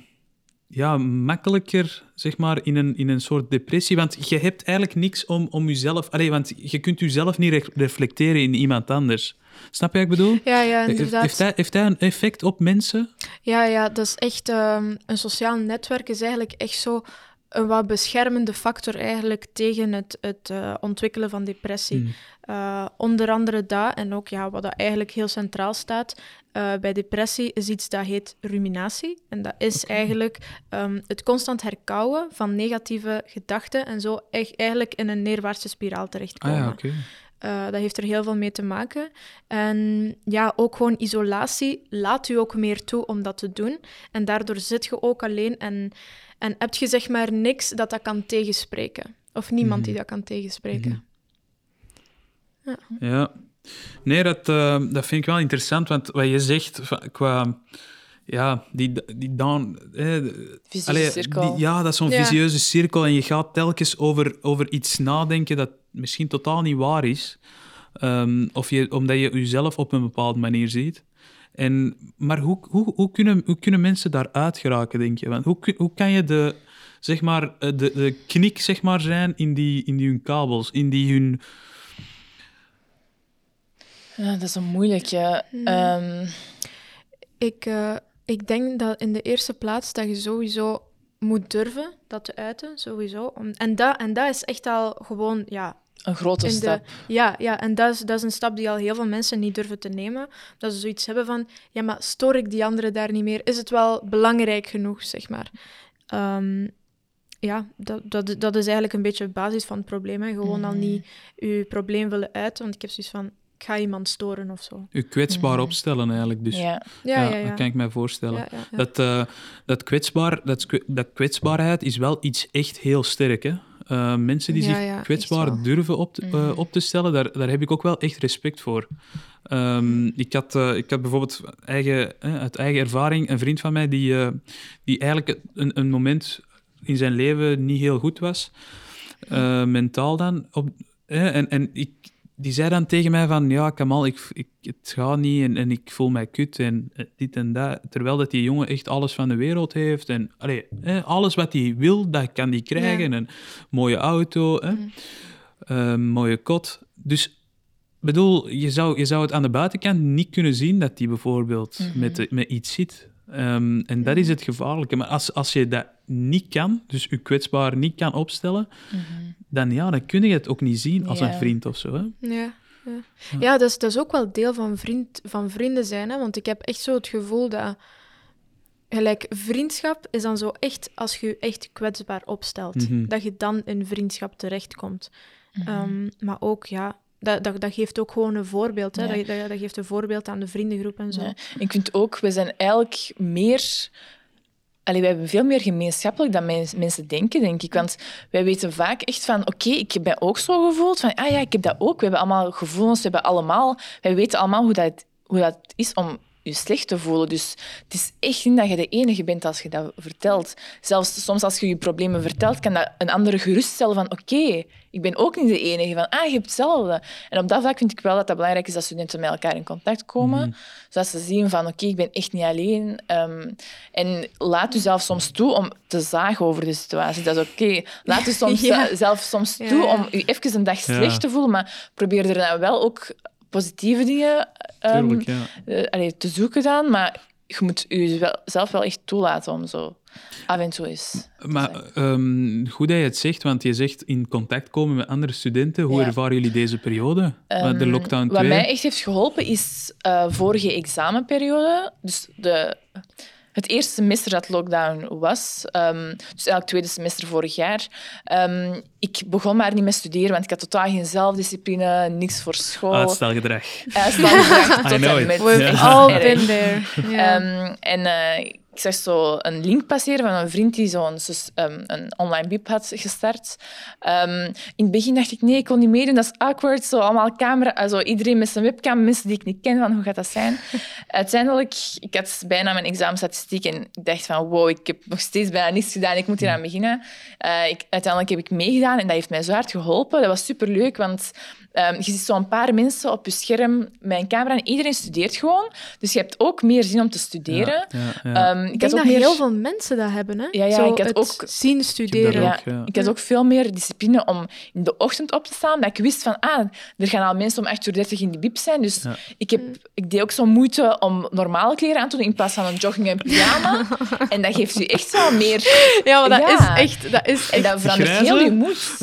Speaker 1: ja, makkelijker zeg maar, in, een, in een soort depressie? Want je hebt eigenlijk niks om, om jezelf... Allee, want je kunt jezelf niet re- reflecteren in iemand anders. Snap je wat ik bedoel?
Speaker 2: Ja, ja,
Speaker 1: Heeft,
Speaker 2: inderdaad.
Speaker 1: heeft, dat, heeft dat een effect op mensen?
Speaker 2: Ja, ja, dat is echt... ehm, een sociaal netwerk is eigenlijk echt zo een wat beschermende factor eigenlijk tegen het, het eh, ontwikkelen van depressie.
Speaker 1: Mm.
Speaker 2: Eh, onder andere dat, en ook ja, wat dat eigenlijk heel centraal staat eh, bij depressie, is iets dat heet ruminatie. En dat is eigenlijk ehm, het constant herkauwen van negatieve gedachten en zo echt, eigenlijk in een neerwaartse spiraal
Speaker 1: Ah
Speaker 2: terechtkomen.
Speaker 1: ja, oké.
Speaker 2: Eh, dat heeft er heel veel mee te maken. En ja, ook gewoon isolatie laat u ook meer toe om dat te doen. En daardoor zit je ook alleen en, en heb je zeg maar niks dat dat kan tegenspreken. Of niemand die
Speaker 1: Mhm.
Speaker 2: dat kan tegenspreken.
Speaker 1: Ja. Nee, dat, eh, dat vind ik wel interessant, want wat je zegt van- qua... Ja, die, die down... Eh,
Speaker 3: Vicieuze
Speaker 1: allee,
Speaker 3: cirkel.
Speaker 1: die- ja, dat is zo'n
Speaker 2: Ja.
Speaker 1: visieuze cirkel en je gaat telkens over, over iets nadenken dat misschien totaal niet waar is. Ehm, of je, omdat je jezelf op een bepaalde manier ziet. En, maar hoe, hoe, hoe, kunnen, hoe kunnen mensen daaruit geraken, denk je? Want hoe, hoe kan je de, zeg maar, eh, de, de knik zeg maar, zijn in, die, in die hun kabels, in die hun...
Speaker 3: Ja, dat is een moeilijke.
Speaker 2: Hmm.
Speaker 3: Ehm,
Speaker 2: Ik, eh, ik denk dat in de eerste plaats dat je sowieso moet durven dat te uiten, sowieso. Om- En dat, en dat is echt al gewoon, ja,
Speaker 3: een grote
Speaker 2: de,
Speaker 3: stap.
Speaker 2: ja, ja, en dat is, dat is een stap die al heel veel mensen niet durven te nemen. Dat ze zoiets hebben van, ja, maar stoor ik die anderen daar niet meer? Is het wel belangrijk genoeg, zeg maar? Ehm, ja, dat, dat, dat is eigenlijk een beetje de basis van het probleem. Hè. Gewoon al
Speaker 3: Mhm.
Speaker 2: niet je probleem willen uiten, want ik heb zoiets van, ik ga iemand storen of zo.
Speaker 1: Je kwetsbaar
Speaker 3: Mhm.
Speaker 1: opstellen eigenlijk. Dus
Speaker 3: Ja.
Speaker 2: Ja, ja, ja.
Speaker 1: dat kan ik mij voorstellen.
Speaker 2: Ja, ja, ja.
Speaker 1: Dat, eh, dat, kwetsbaar, dat, dat kwetsbaarheid is wel iets echt heel sterk. Hè? Eh, mensen die
Speaker 2: Ja,
Speaker 1: zich
Speaker 2: ja,
Speaker 1: kwetsbaar durven op te, eh,
Speaker 3: Mhm.
Speaker 1: op te stellen, daar, daar heb ik ook wel echt respect voor. Ehm, ik, had, eh, ik had bijvoorbeeld eigen, eh, uit eigen ervaring een vriend van mij die, eh, die eigenlijk een, een moment in zijn leven niet heel goed was, eh, mentaal dan. Op, eh, en en ik, die zei dan tegen mij van, ja, Kamal, ik, ik, het gaat niet en, en ik voel mij kut en eh, dit en dat. Terwijl dat die jongen echt alles van de wereld heeft. En allee, eh, alles wat hij wil, dat kan hij krijgen. Een mooie auto, hè,
Speaker 2: Mhm.
Speaker 1: eh, mooie kot. Dus, bedoel, je zou, je zou het aan de buitenkant niet kunnen zien dat hij bijvoorbeeld
Speaker 3: Mhm.
Speaker 1: met, met iets zit. Ehm, en dat is het gevaarlijke. Maar als, als je dat niet kan, dus je kwetsbaar niet kan opstellen,
Speaker 3: Mhm.
Speaker 1: Dan, ja, dan kun je het ook niet zien als
Speaker 3: Ja.
Speaker 1: een vriend of zo. Hè?
Speaker 2: Ja, ja.
Speaker 1: Ja.
Speaker 2: ja dat, is, dat is ook wel deel van, vriend, van vrienden zijn. Hè? Want ik heb echt zo het gevoel dat... Gelijk, vriendschap is dan zo echt als je je echt kwetsbaar opstelt.
Speaker 1: Mhm.
Speaker 2: Dat je dan in vriendschap terechtkomt. Ehm, maar ook, ja, dat, dat, dat geeft ook gewoon een voorbeeld. Hè?
Speaker 3: Ja.
Speaker 2: Dat, dat, dat geeft een voorbeeld aan de vriendengroep en zo.
Speaker 3: Ja. Ik vind ook, we zijn eigenlijk meer... Allee, wij hebben veel meer gemeenschappelijk dan mens- mensen denken, denk ik. Want wij weten vaak echt van... Oké, ik ben ook zo gevoeld. Van, ah ja, ik heb dat ook. We hebben allemaal gevoelens. We hebben allemaal... Wij weten allemaal hoe dat, hoe dat is om je slecht te voelen. Dus het is echt niet dat je de enige bent als je dat vertelt. Zelfs soms als je je problemen vertelt, kan dat een andere geruststellen van oké, ik ben ook niet de enige. Van, ah, je hebt hetzelfde. En op dat vlak vind ik wel dat het belangrijk is dat studenten met elkaar in contact komen. Zodat ze zien van oké, ik ben echt niet alleen. Ehm, en laat jezelf soms toe om te zagen over de situatie. Dat is oké. Laat je soms
Speaker 2: Ja.
Speaker 3: zelf soms toe
Speaker 2: ja.
Speaker 3: om je even een dag slecht te voelen, maar probeer er dan wel ook positieve dingen ehm,
Speaker 1: Tuurlijk, ja.
Speaker 3: eh, allee, te zoeken dan, maar je moet jezelf wel echt toelaten om zo af en toe eens.
Speaker 1: Maar ehm, goed dat je het zegt, want je zegt in contact komen met andere studenten. Hoe
Speaker 3: Ja.
Speaker 1: ervaren jullie deze periode? De
Speaker 3: Ehm,
Speaker 1: lockdown
Speaker 3: Wat
Speaker 1: 2.
Speaker 3: mij echt heeft geholpen is eh, vorige examenperiode. Dus de, het eerste semester dat lockdown was, ehm, dus eigenlijk tweede semester vorig jaar, um, ik begon maar niet met studeren, want ik had totaal geen zelfdiscipline, niks voor school.
Speaker 1: Uitstelgedrag.
Speaker 3: Uitstelgedrag tot en met.
Speaker 2: We've all been there. Yeah.
Speaker 3: en uh, ik zag zo een link passeren van een vriend die zo'n um, een online bib had gestart. Um, in het begin dacht ik, nee, ik kon niet meedoen, dat is awkward. Zo allemaal camera, also iedereen met zijn webcam, mensen die ik niet ken, van hoe gaat dat zijn? Uiteindelijk, ik had bijna mijn examenstatistiek en ik dacht van, wow, ik heb nog steeds bijna niets gedaan, ik moet hier aan beginnen. Uh, ik, uiteindelijk heb ik meegedaan en dat heeft mij zo hard geholpen. Dat was superleuk, want Um, je ziet zo'n paar mensen op je scherm met een camera en iedereen studeert gewoon. Dus je hebt ook meer zin om te studeren. Ja,
Speaker 2: ja, ja. Um, ik, ik denk dat meer... heel veel mensen dat hebben. Hè?
Speaker 3: Ja, ja
Speaker 2: Zo
Speaker 3: ik had ook
Speaker 2: zien studeren.
Speaker 3: Ik, ook, ik had ook veel meer discipline om in de ochtend op te staan. Dat ik wist van, ah, er gaan al mensen om 8.30 uur in de bib zijn. Dus ik, heb, ik deed ook zo moeite om normale kleren aan te doen in plaats van een jogging en pyjama. en dat geeft u echt wel meer...
Speaker 2: Ja, maar dat is echt... Dat is echt...
Speaker 3: En dat verandert Grijze? heel je moed.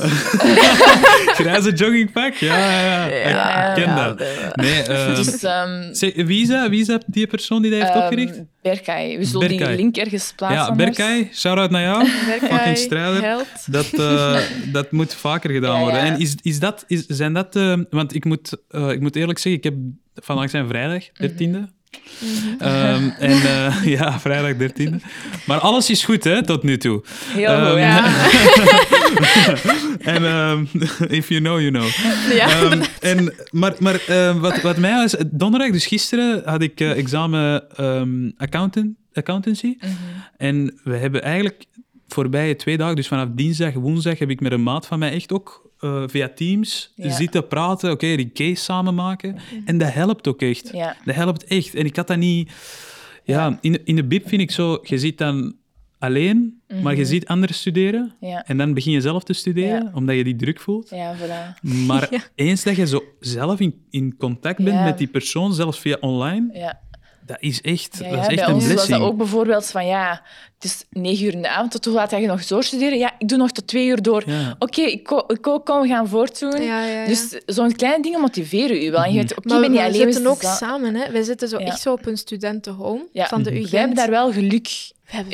Speaker 1: Grijze joggingpak, ja ja, ja. Ik ken dat. Nee, um, dus, um, wie, is dat? wie is dat, die persoon die dat heeft um, opgericht?
Speaker 3: Berkay. We zullen die link ergens plaatsen.
Speaker 1: Ja, Berkay, shout-out naar jou. Berkay, strijder. Dat, uh, dat moet vaker gedaan worden. En is, is dat, is, zijn dat... Uh, want ik moet, uh, ik moet eerlijk zeggen, ik heb vandaag zijn vrijdag, 13e. Mm -hmm. Um, en uh, ja, vrijdag 13e. Maar alles is goed, hè, tot nu toe.
Speaker 3: Heel um, goed, ja.
Speaker 1: en um, if you know, you know. Ja, en, maar maar uh, wat, wat mij was... Donderdag, dus gisteren, had ik uh, examen accountant, accountancy. Mm -hmm. En we hebben eigenlijk voorbije twee dagen, dus vanaf dinsdag, woensdag, heb ik met een maat van mij echt ook uh, via Teams zitten praten, oké, okay, die case samen maken. Mhm. En dat helpt ook echt. Ja. Dat helpt echt. En ik had dat niet... Ja, in, in de BIP vind ik zo, je ziet dan alleen, maar je mhm. ziet anderen studeren. En dan begin je zelf te studeren, omdat je die druk voelt.
Speaker 3: Ja, voilà.
Speaker 1: Maar eens dat je zo zelf in, in contact bent met die persoon, zelfs via online, dat is echt, ja, ja, dat is echt een blessing. was
Speaker 3: dat ook bijvoorbeeld van, ja, het is negen uur in de avond, tot hoe laat ga je nog doorstuderen? Ja, ik doe nog tot twee uur door. Oké, okay, ik, ik kom, we gaan voortdoen. Dus zo'n kleine dingen motiveren u wel. En je weet, okay, ben niet alleen.
Speaker 2: We zitten ook samen, hè. Wij zitten zo echt zo op een studentenhome van de UGent.
Speaker 3: Wij hebben daar wel geluk
Speaker 2: we hebben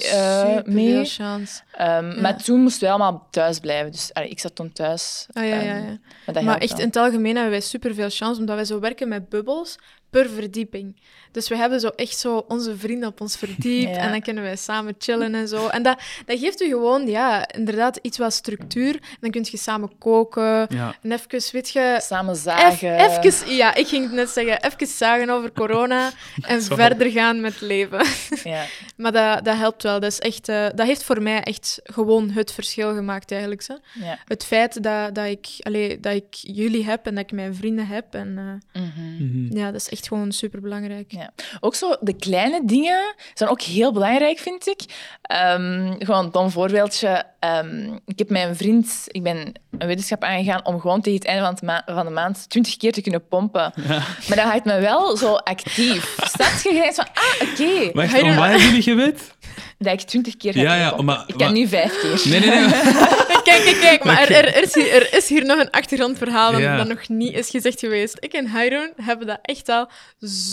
Speaker 2: uh, mee. chance.
Speaker 3: Um, Maar toen moesten we allemaal thuis blijven. Dus allee, ik zat toen thuis.
Speaker 2: Oh, ja, ja, ja. Um, maar, echt in het algemeen hebben wij superveel chance, omdat wij zo werken met bubbels per verdieping. Dus we hebben zo echt zo onze vrienden op ons verdiep en dan kunnen wij samen chillen en zo. En dat, dat geeft u gewoon, ja, inderdaad iets wat structuur. dan kun je samen koken en even, weet je...
Speaker 3: Samen zagen.
Speaker 2: Even, ja, ik ging net zeggen, even zagen over corona en verder gaan met leven. Ja. maar dat, dat helpt wel. Dat, is echt, uh, dat heeft voor mij echt gewoon het verschil gemaakt, eigenlijk. Zo. Ja. Het feit dat, dat, ik, allee, dat ik jullie heb en dat ik mijn vrienden heb. En, uh, mm -hmm. Ja, dat is echt gewoon superbelangrijk.
Speaker 3: Ja. Ook zo, de kleine dingen zijn ook heel belangrijk, vind ik. Um, gewoon een dom voorbeeldje. Um, ik heb mijn vriend, ik ben een wetenschap aangegaan om gewoon tegen het einde van, het van de maand twintig keer te kunnen pompen. Ja. Maar dat houdt me wel zo actief. Staat je van, ah, oké. Okay.
Speaker 1: Wacht, om hebben jullie gewet?
Speaker 3: Dat ik twintig keer ja, ja, maar, Ik kan nu vijf keer.
Speaker 1: Nee, nee, nee.
Speaker 2: kijk, kijk, kijk. Maar er, er, is, hier, er is hier nog een achtergrondverhaal dat nog niet is gezegd geweest. Ik en Hyron hebben dat echt al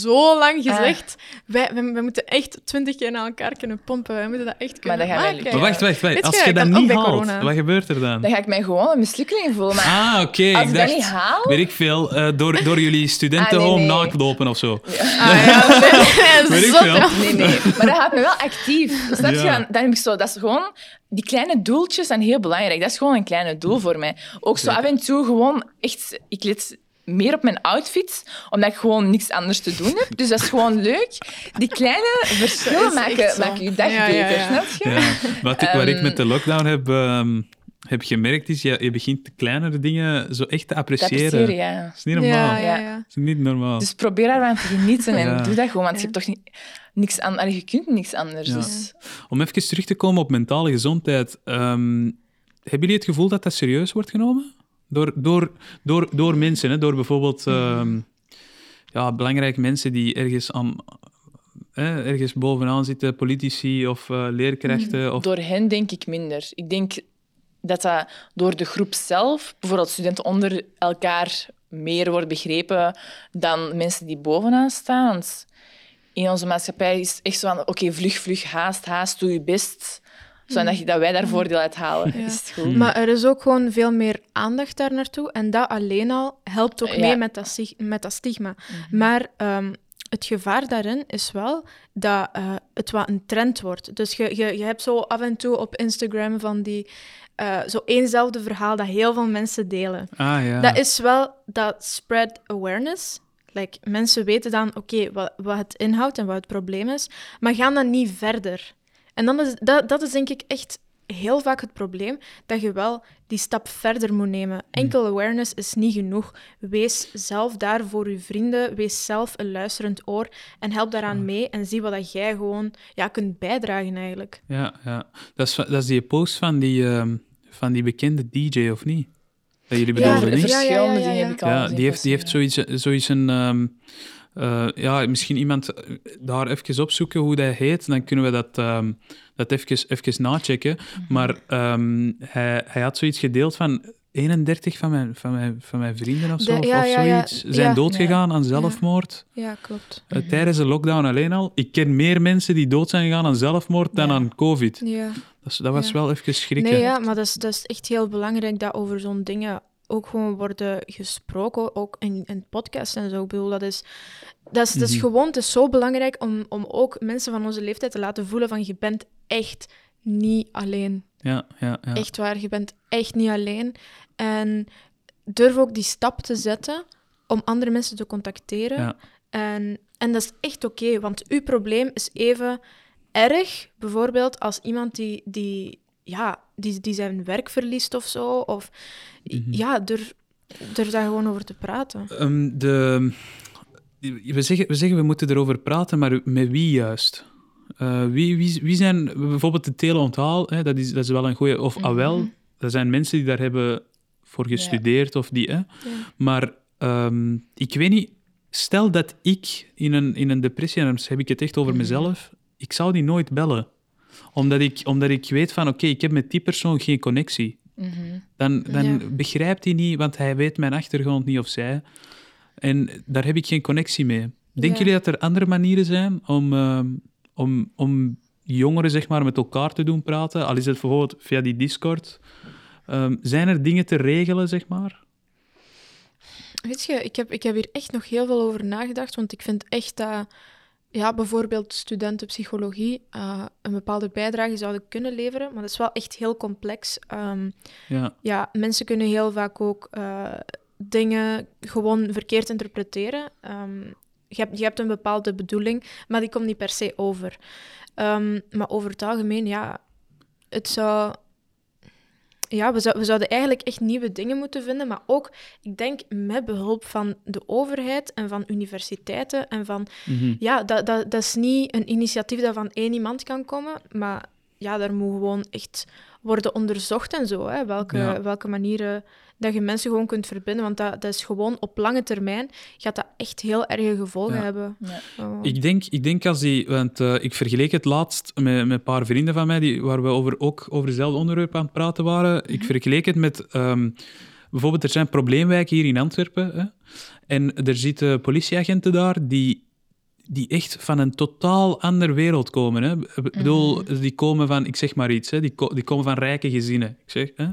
Speaker 2: zo lang ah. gezegd. Wij, wij, moeten echt twintig keer naar elkaar kunnen pompen. Wij moeten dat echt kunnen maar dat maken.
Speaker 1: Maar wacht, wacht, wacht. Als je, dat niet haalt, wat gebeurt er dan?
Speaker 3: Dan ga ik mij gewoon een mislukking voelen. Maar
Speaker 1: ah, oké.
Speaker 3: Als ik, dacht, dat niet haal...
Speaker 1: Weet ik veel, uh, door, door jullie studentenhome ah, nee, nee. naakt of zo.
Speaker 2: Ja. Ah, ja.
Speaker 1: weet ik veel.
Speaker 3: Nee, nee. Maar dat gaat me wel actief. Dat, ja. dan heb ik zo, dat is gewoon die kleine doeltjes zijn heel belangrijk. Dat is gewoon een kleine doel voor mij. Ook zo af en toe gewoon echt... Ik let meer op mijn outfit, omdat ik gewoon niks anders te doen heb. Dus dat is gewoon leuk. Die kleine verschillen maken, maken je dag beter, snap je?
Speaker 1: Wat, ik, wat ik met de lockdown heb... Um, heb gemerkt is, je, je begint de kleinere dingen zo echt te appreciëren.
Speaker 3: Te ja.
Speaker 1: Dat is niet normaal. Ja, ja, Dat is niet normaal.
Speaker 3: Dus probeer daarvan te genieten en doe dat gewoon, want je hebt toch niet niks aan, je kunt niks anders. Dus.
Speaker 1: Om even terug te komen op mentale gezondheid. Um, hebben jullie het gevoel dat dat serieus wordt genomen? Door, door, door, door mensen, hè? door bijvoorbeeld um, ja, belangrijke mensen die ergens, aan, ergens bovenaan zitten, politici of uh, leerkrachten? Of...
Speaker 3: Door hen denk ik minder. Ik denk dat dat door de groep zelf, bijvoorbeeld studenten onder elkaar, meer wordt begrepen dan mensen die bovenaan staan in onze maatschappij is echt zo van, oké, vlug, vlug, haast, haast, doe je best. Zodat je, dat wij daar voordeel uit halen.
Speaker 2: Ja.
Speaker 3: Is het goed?
Speaker 1: Mm.
Speaker 2: Maar er is ook gewoon veel meer aandacht daar naartoe. En dat alleen al helpt ook
Speaker 3: Ja.
Speaker 2: mee met dat, met dat stigma. Maar ehm, het gevaar daarin is wel dat eh, het wat een trend wordt. Dus je, je, je hebt zo af en toe op Instagram van die... eh, zo éénzelfde verhaal dat heel veel mensen delen.
Speaker 1: Ah ja.
Speaker 2: Dat is wel dat spread awareness. Like, mensen weten dan, oké, wat, wat het inhoudt en wat het probleem is, maar gaan dan niet verder. En dan is, dat, dat is denk ik echt heel vaak het probleem, dat je wel die stap verder moet nemen. Enkel awareness is niet genoeg. Wees zelf daar voor je vrienden, wees zelf een luisterend oor en help daaraan mee en zie wat dat jij gewoon ja, kunt bijdragen eigenlijk.
Speaker 1: Ja, ja. Dat, is, dat is die post van die, ehm, van die bekende DJ, of niet? Dat jullie
Speaker 2: Ja,
Speaker 1: bedoelen,
Speaker 2: de-
Speaker 1: niet?
Speaker 2: ja,
Speaker 3: Verschillende
Speaker 2: ja, ja.
Speaker 3: dingen heb ik al
Speaker 1: Ja,
Speaker 3: gezien
Speaker 1: die heeft, die heeft zoiets, zoiets een... ehm, eh, ja, misschien iemand eh, daar even opzoeken hoe dat heet. Dan kunnen we dat, ehm, dat even, even nachecken.
Speaker 3: Mhm.
Speaker 1: Maar ehm, hij, hij had zoiets gedeeld van... 31 van mijn, van mijn, van mijn vrienden of, zo,
Speaker 2: De-
Speaker 1: of-
Speaker 2: ja,
Speaker 1: of
Speaker 2: ja, ja.
Speaker 1: zoiets zijn
Speaker 2: Ja.
Speaker 1: doodgegaan aan zelfmoord.
Speaker 2: Ja, klopt.
Speaker 1: Eh, tijdens de lockdown alleen al. Ik ken meer mensen die dood zijn gegaan aan zelfmoord dan aan COVID.
Speaker 2: Ja.
Speaker 1: Dat, dat was
Speaker 2: Ja.
Speaker 1: wel even schrikken.
Speaker 2: Nee, ja, maar dat is, dat is echt heel belangrijk dat over zo'n dingen ook gewoon worden gesproken, ook in, in podcasts en zo. Ik bedoel, dat is, dat is, dat is
Speaker 1: Mhm.
Speaker 2: gewoon, het is zo belangrijk om, om ook mensen van onze leeftijd te laten voelen van je bent echt niet alleen.
Speaker 1: Ja, ja, ja.
Speaker 2: Echt waar, je bent echt niet alleen. En durf ook die stap te zetten om andere mensen te contacteren.
Speaker 1: Ja.
Speaker 2: En, en dat is echt oké, want uw probleem is even erg, bijvoorbeeld als iemand die, die, ja, die, die zijn werk verliest of zo. Of
Speaker 1: Mhm.
Speaker 2: ja, durf, durf daar gewoon over te praten.
Speaker 1: Ehm, de, we, zeggen, we zeggen we moeten erover praten, maar met wie juist? Eh, wie, wie, wie zijn bijvoorbeeld de teleonthaal? Hè, dat, is, dat is wel een goede. Of AWEL, dat zijn mensen die daar hebben voor gestudeerd of die. Hè.
Speaker 2: Ja.
Speaker 1: Maar ehm, ik weet niet, stel dat ik in een, in een depressie, en dan heb ik het echt over mezelf, ik zou die nooit bellen. Omdat ik, omdat ik weet van, oké, ik heb met die persoon geen connectie.
Speaker 3: Mhm.
Speaker 1: Dan, dan
Speaker 2: Ja.
Speaker 1: begrijpt hij niet, want hij weet mijn achtergrond niet of zij. En daar heb ik geen connectie mee. Denken jullie dat er andere manieren zijn om, ehm, om, om jongeren zeg maar, met elkaar te doen praten? Al is het bijvoorbeeld via die Discord. Ehm, zijn er dingen te regelen, zeg maar?
Speaker 2: Weet je, ik heb, ik heb hier echt nog heel veel over nagedacht, want ik vind echt dat ja, bijvoorbeeld studenten psychologie eh, een bepaalde bijdrage zouden kunnen leveren, maar dat is wel echt heel complex. Ehm,
Speaker 1: Ja,
Speaker 2: ja, mensen kunnen heel vaak ook eh, dingen gewoon verkeerd interpreteren. Ehm, je, hebt, je hebt een bepaalde bedoeling, maar die komt niet per se over. Ehm, maar over het algemeen, ja, het zou... Ja, we, zou- we zouden eigenlijk echt nieuwe dingen moeten vinden, maar ook, ik denk, met behulp van de overheid en van universiteiten en van
Speaker 1: mhm.
Speaker 2: ja, dat, dat, dat is niet een initiatief dat van één iemand kan komen, maar ja, daar moet gewoon echt worden onderzocht en zo, hè, welke,
Speaker 1: Ja.
Speaker 2: welke manieren dat je mensen gewoon kunt verbinden, want dat, dat is gewoon op lange termijn gaat dat echt heel erge gevolgen
Speaker 1: Ja.
Speaker 2: hebben.
Speaker 3: Ja.
Speaker 2: Oh.
Speaker 1: Ik denk, ik denk als die... Want eh, ik vergeleek het laatst met, met een paar vrienden van mij, die, waar we over, ook over hetzelfde onderwerp aan het praten waren. Ik vergeleek het met... ehm, bijvoorbeeld, er zijn probleemwijken hier in Antwerpen. Hè, en er zitten politieagenten daar die, die echt van een totaal andere wereld komen. Hè. Ik bedoel, die komen van... Ik zeg maar iets. Hè, die, ko- die komen van rijke gezinnen. Ik zeg, hè.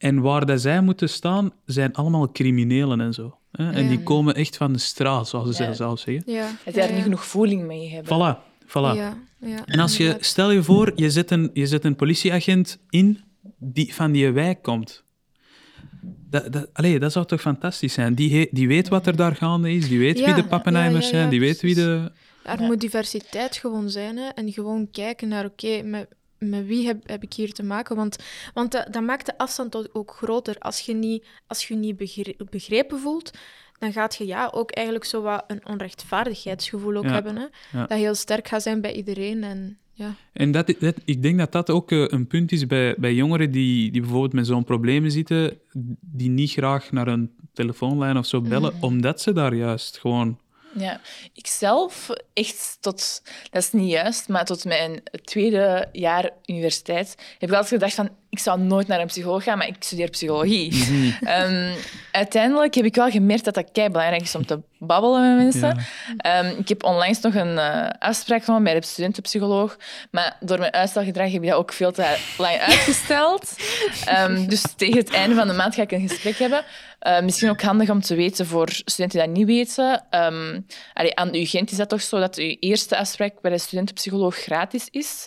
Speaker 1: En waar dat zij moeten staan, zijn allemaal criminelen en zo. Hè. En
Speaker 2: Ja.
Speaker 1: die komen echt van de straat, zoals ze
Speaker 3: Ja.
Speaker 1: zelf zeggen.
Speaker 2: ja,
Speaker 3: ze daar
Speaker 2: ja.
Speaker 3: niet genoeg voeling mee hebben.
Speaker 1: Voilà, voilà.
Speaker 2: Ja, ja,
Speaker 1: En als je, stel je voor, je zet een, je zet een politieagent in die van die wijk komt. Dat, dat, allee, dat zou toch fantastisch zijn? Die, he- die weet wat er daar gaande is, die weet
Speaker 2: Ja,
Speaker 1: wie de
Speaker 2: ja,
Speaker 1: Pappenheimers
Speaker 2: ja, ja,
Speaker 1: zijn, die weet wie de...
Speaker 2: Er
Speaker 3: Ja.
Speaker 2: moet diversiteit gewoon zijn hè? en gewoon kijken naar, oké, met, met wie heb, heb ik hier te maken? Want, want dat, dat maakt de afstand ook- groter. Als je niet, als je niet begre- begrepen voelt, dan gaat je ja, ook eigenlijk zo wat een onrechtvaardigheidsgevoel ook
Speaker 1: Ja,
Speaker 2: hebben. Hè?
Speaker 1: ja.
Speaker 2: Dat heel sterk gaat zijn bij iedereen. En, ja.
Speaker 1: En dat, dat, ik denk dat dat ook eh, een punt is bij, bij jongeren die, die bijvoorbeeld met zo'n problemen zitten, die niet graag naar een telefoonlijn of zo bellen,
Speaker 2: Mhm.
Speaker 1: omdat ze daar juist gewoon...
Speaker 3: Ja, ik zelf echt tot, dat is niet juist, maar tot mijn tweede jaar universiteit heb ik altijd gedacht van, ik zou nooit naar een psycholoog gaan, maar ik studeer psychologie.
Speaker 1: Mhm.
Speaker 3: Ehm, uiteindelijk heb ik wel gemerkt dat dat kei belangrijk is om te babbelen met mensen.
Speaker 1: Ja.
Speaker 3: Ehm, ik heb onlangs nog een eh, afspraak genomen bij de studentenpsycholoog, maar door mijn uitstelgedrag heb ik dat ook veel te lang uitgesteld. Ehm, dus tegen het einde van de maand ga ik een gesprek hebben. Misschien ook handig om te weten voor studenten die dat niet weten. Allee, aan de UGent is dat toch zo dat uw eerste afspraak bij de studentenpsycholoog gratis is.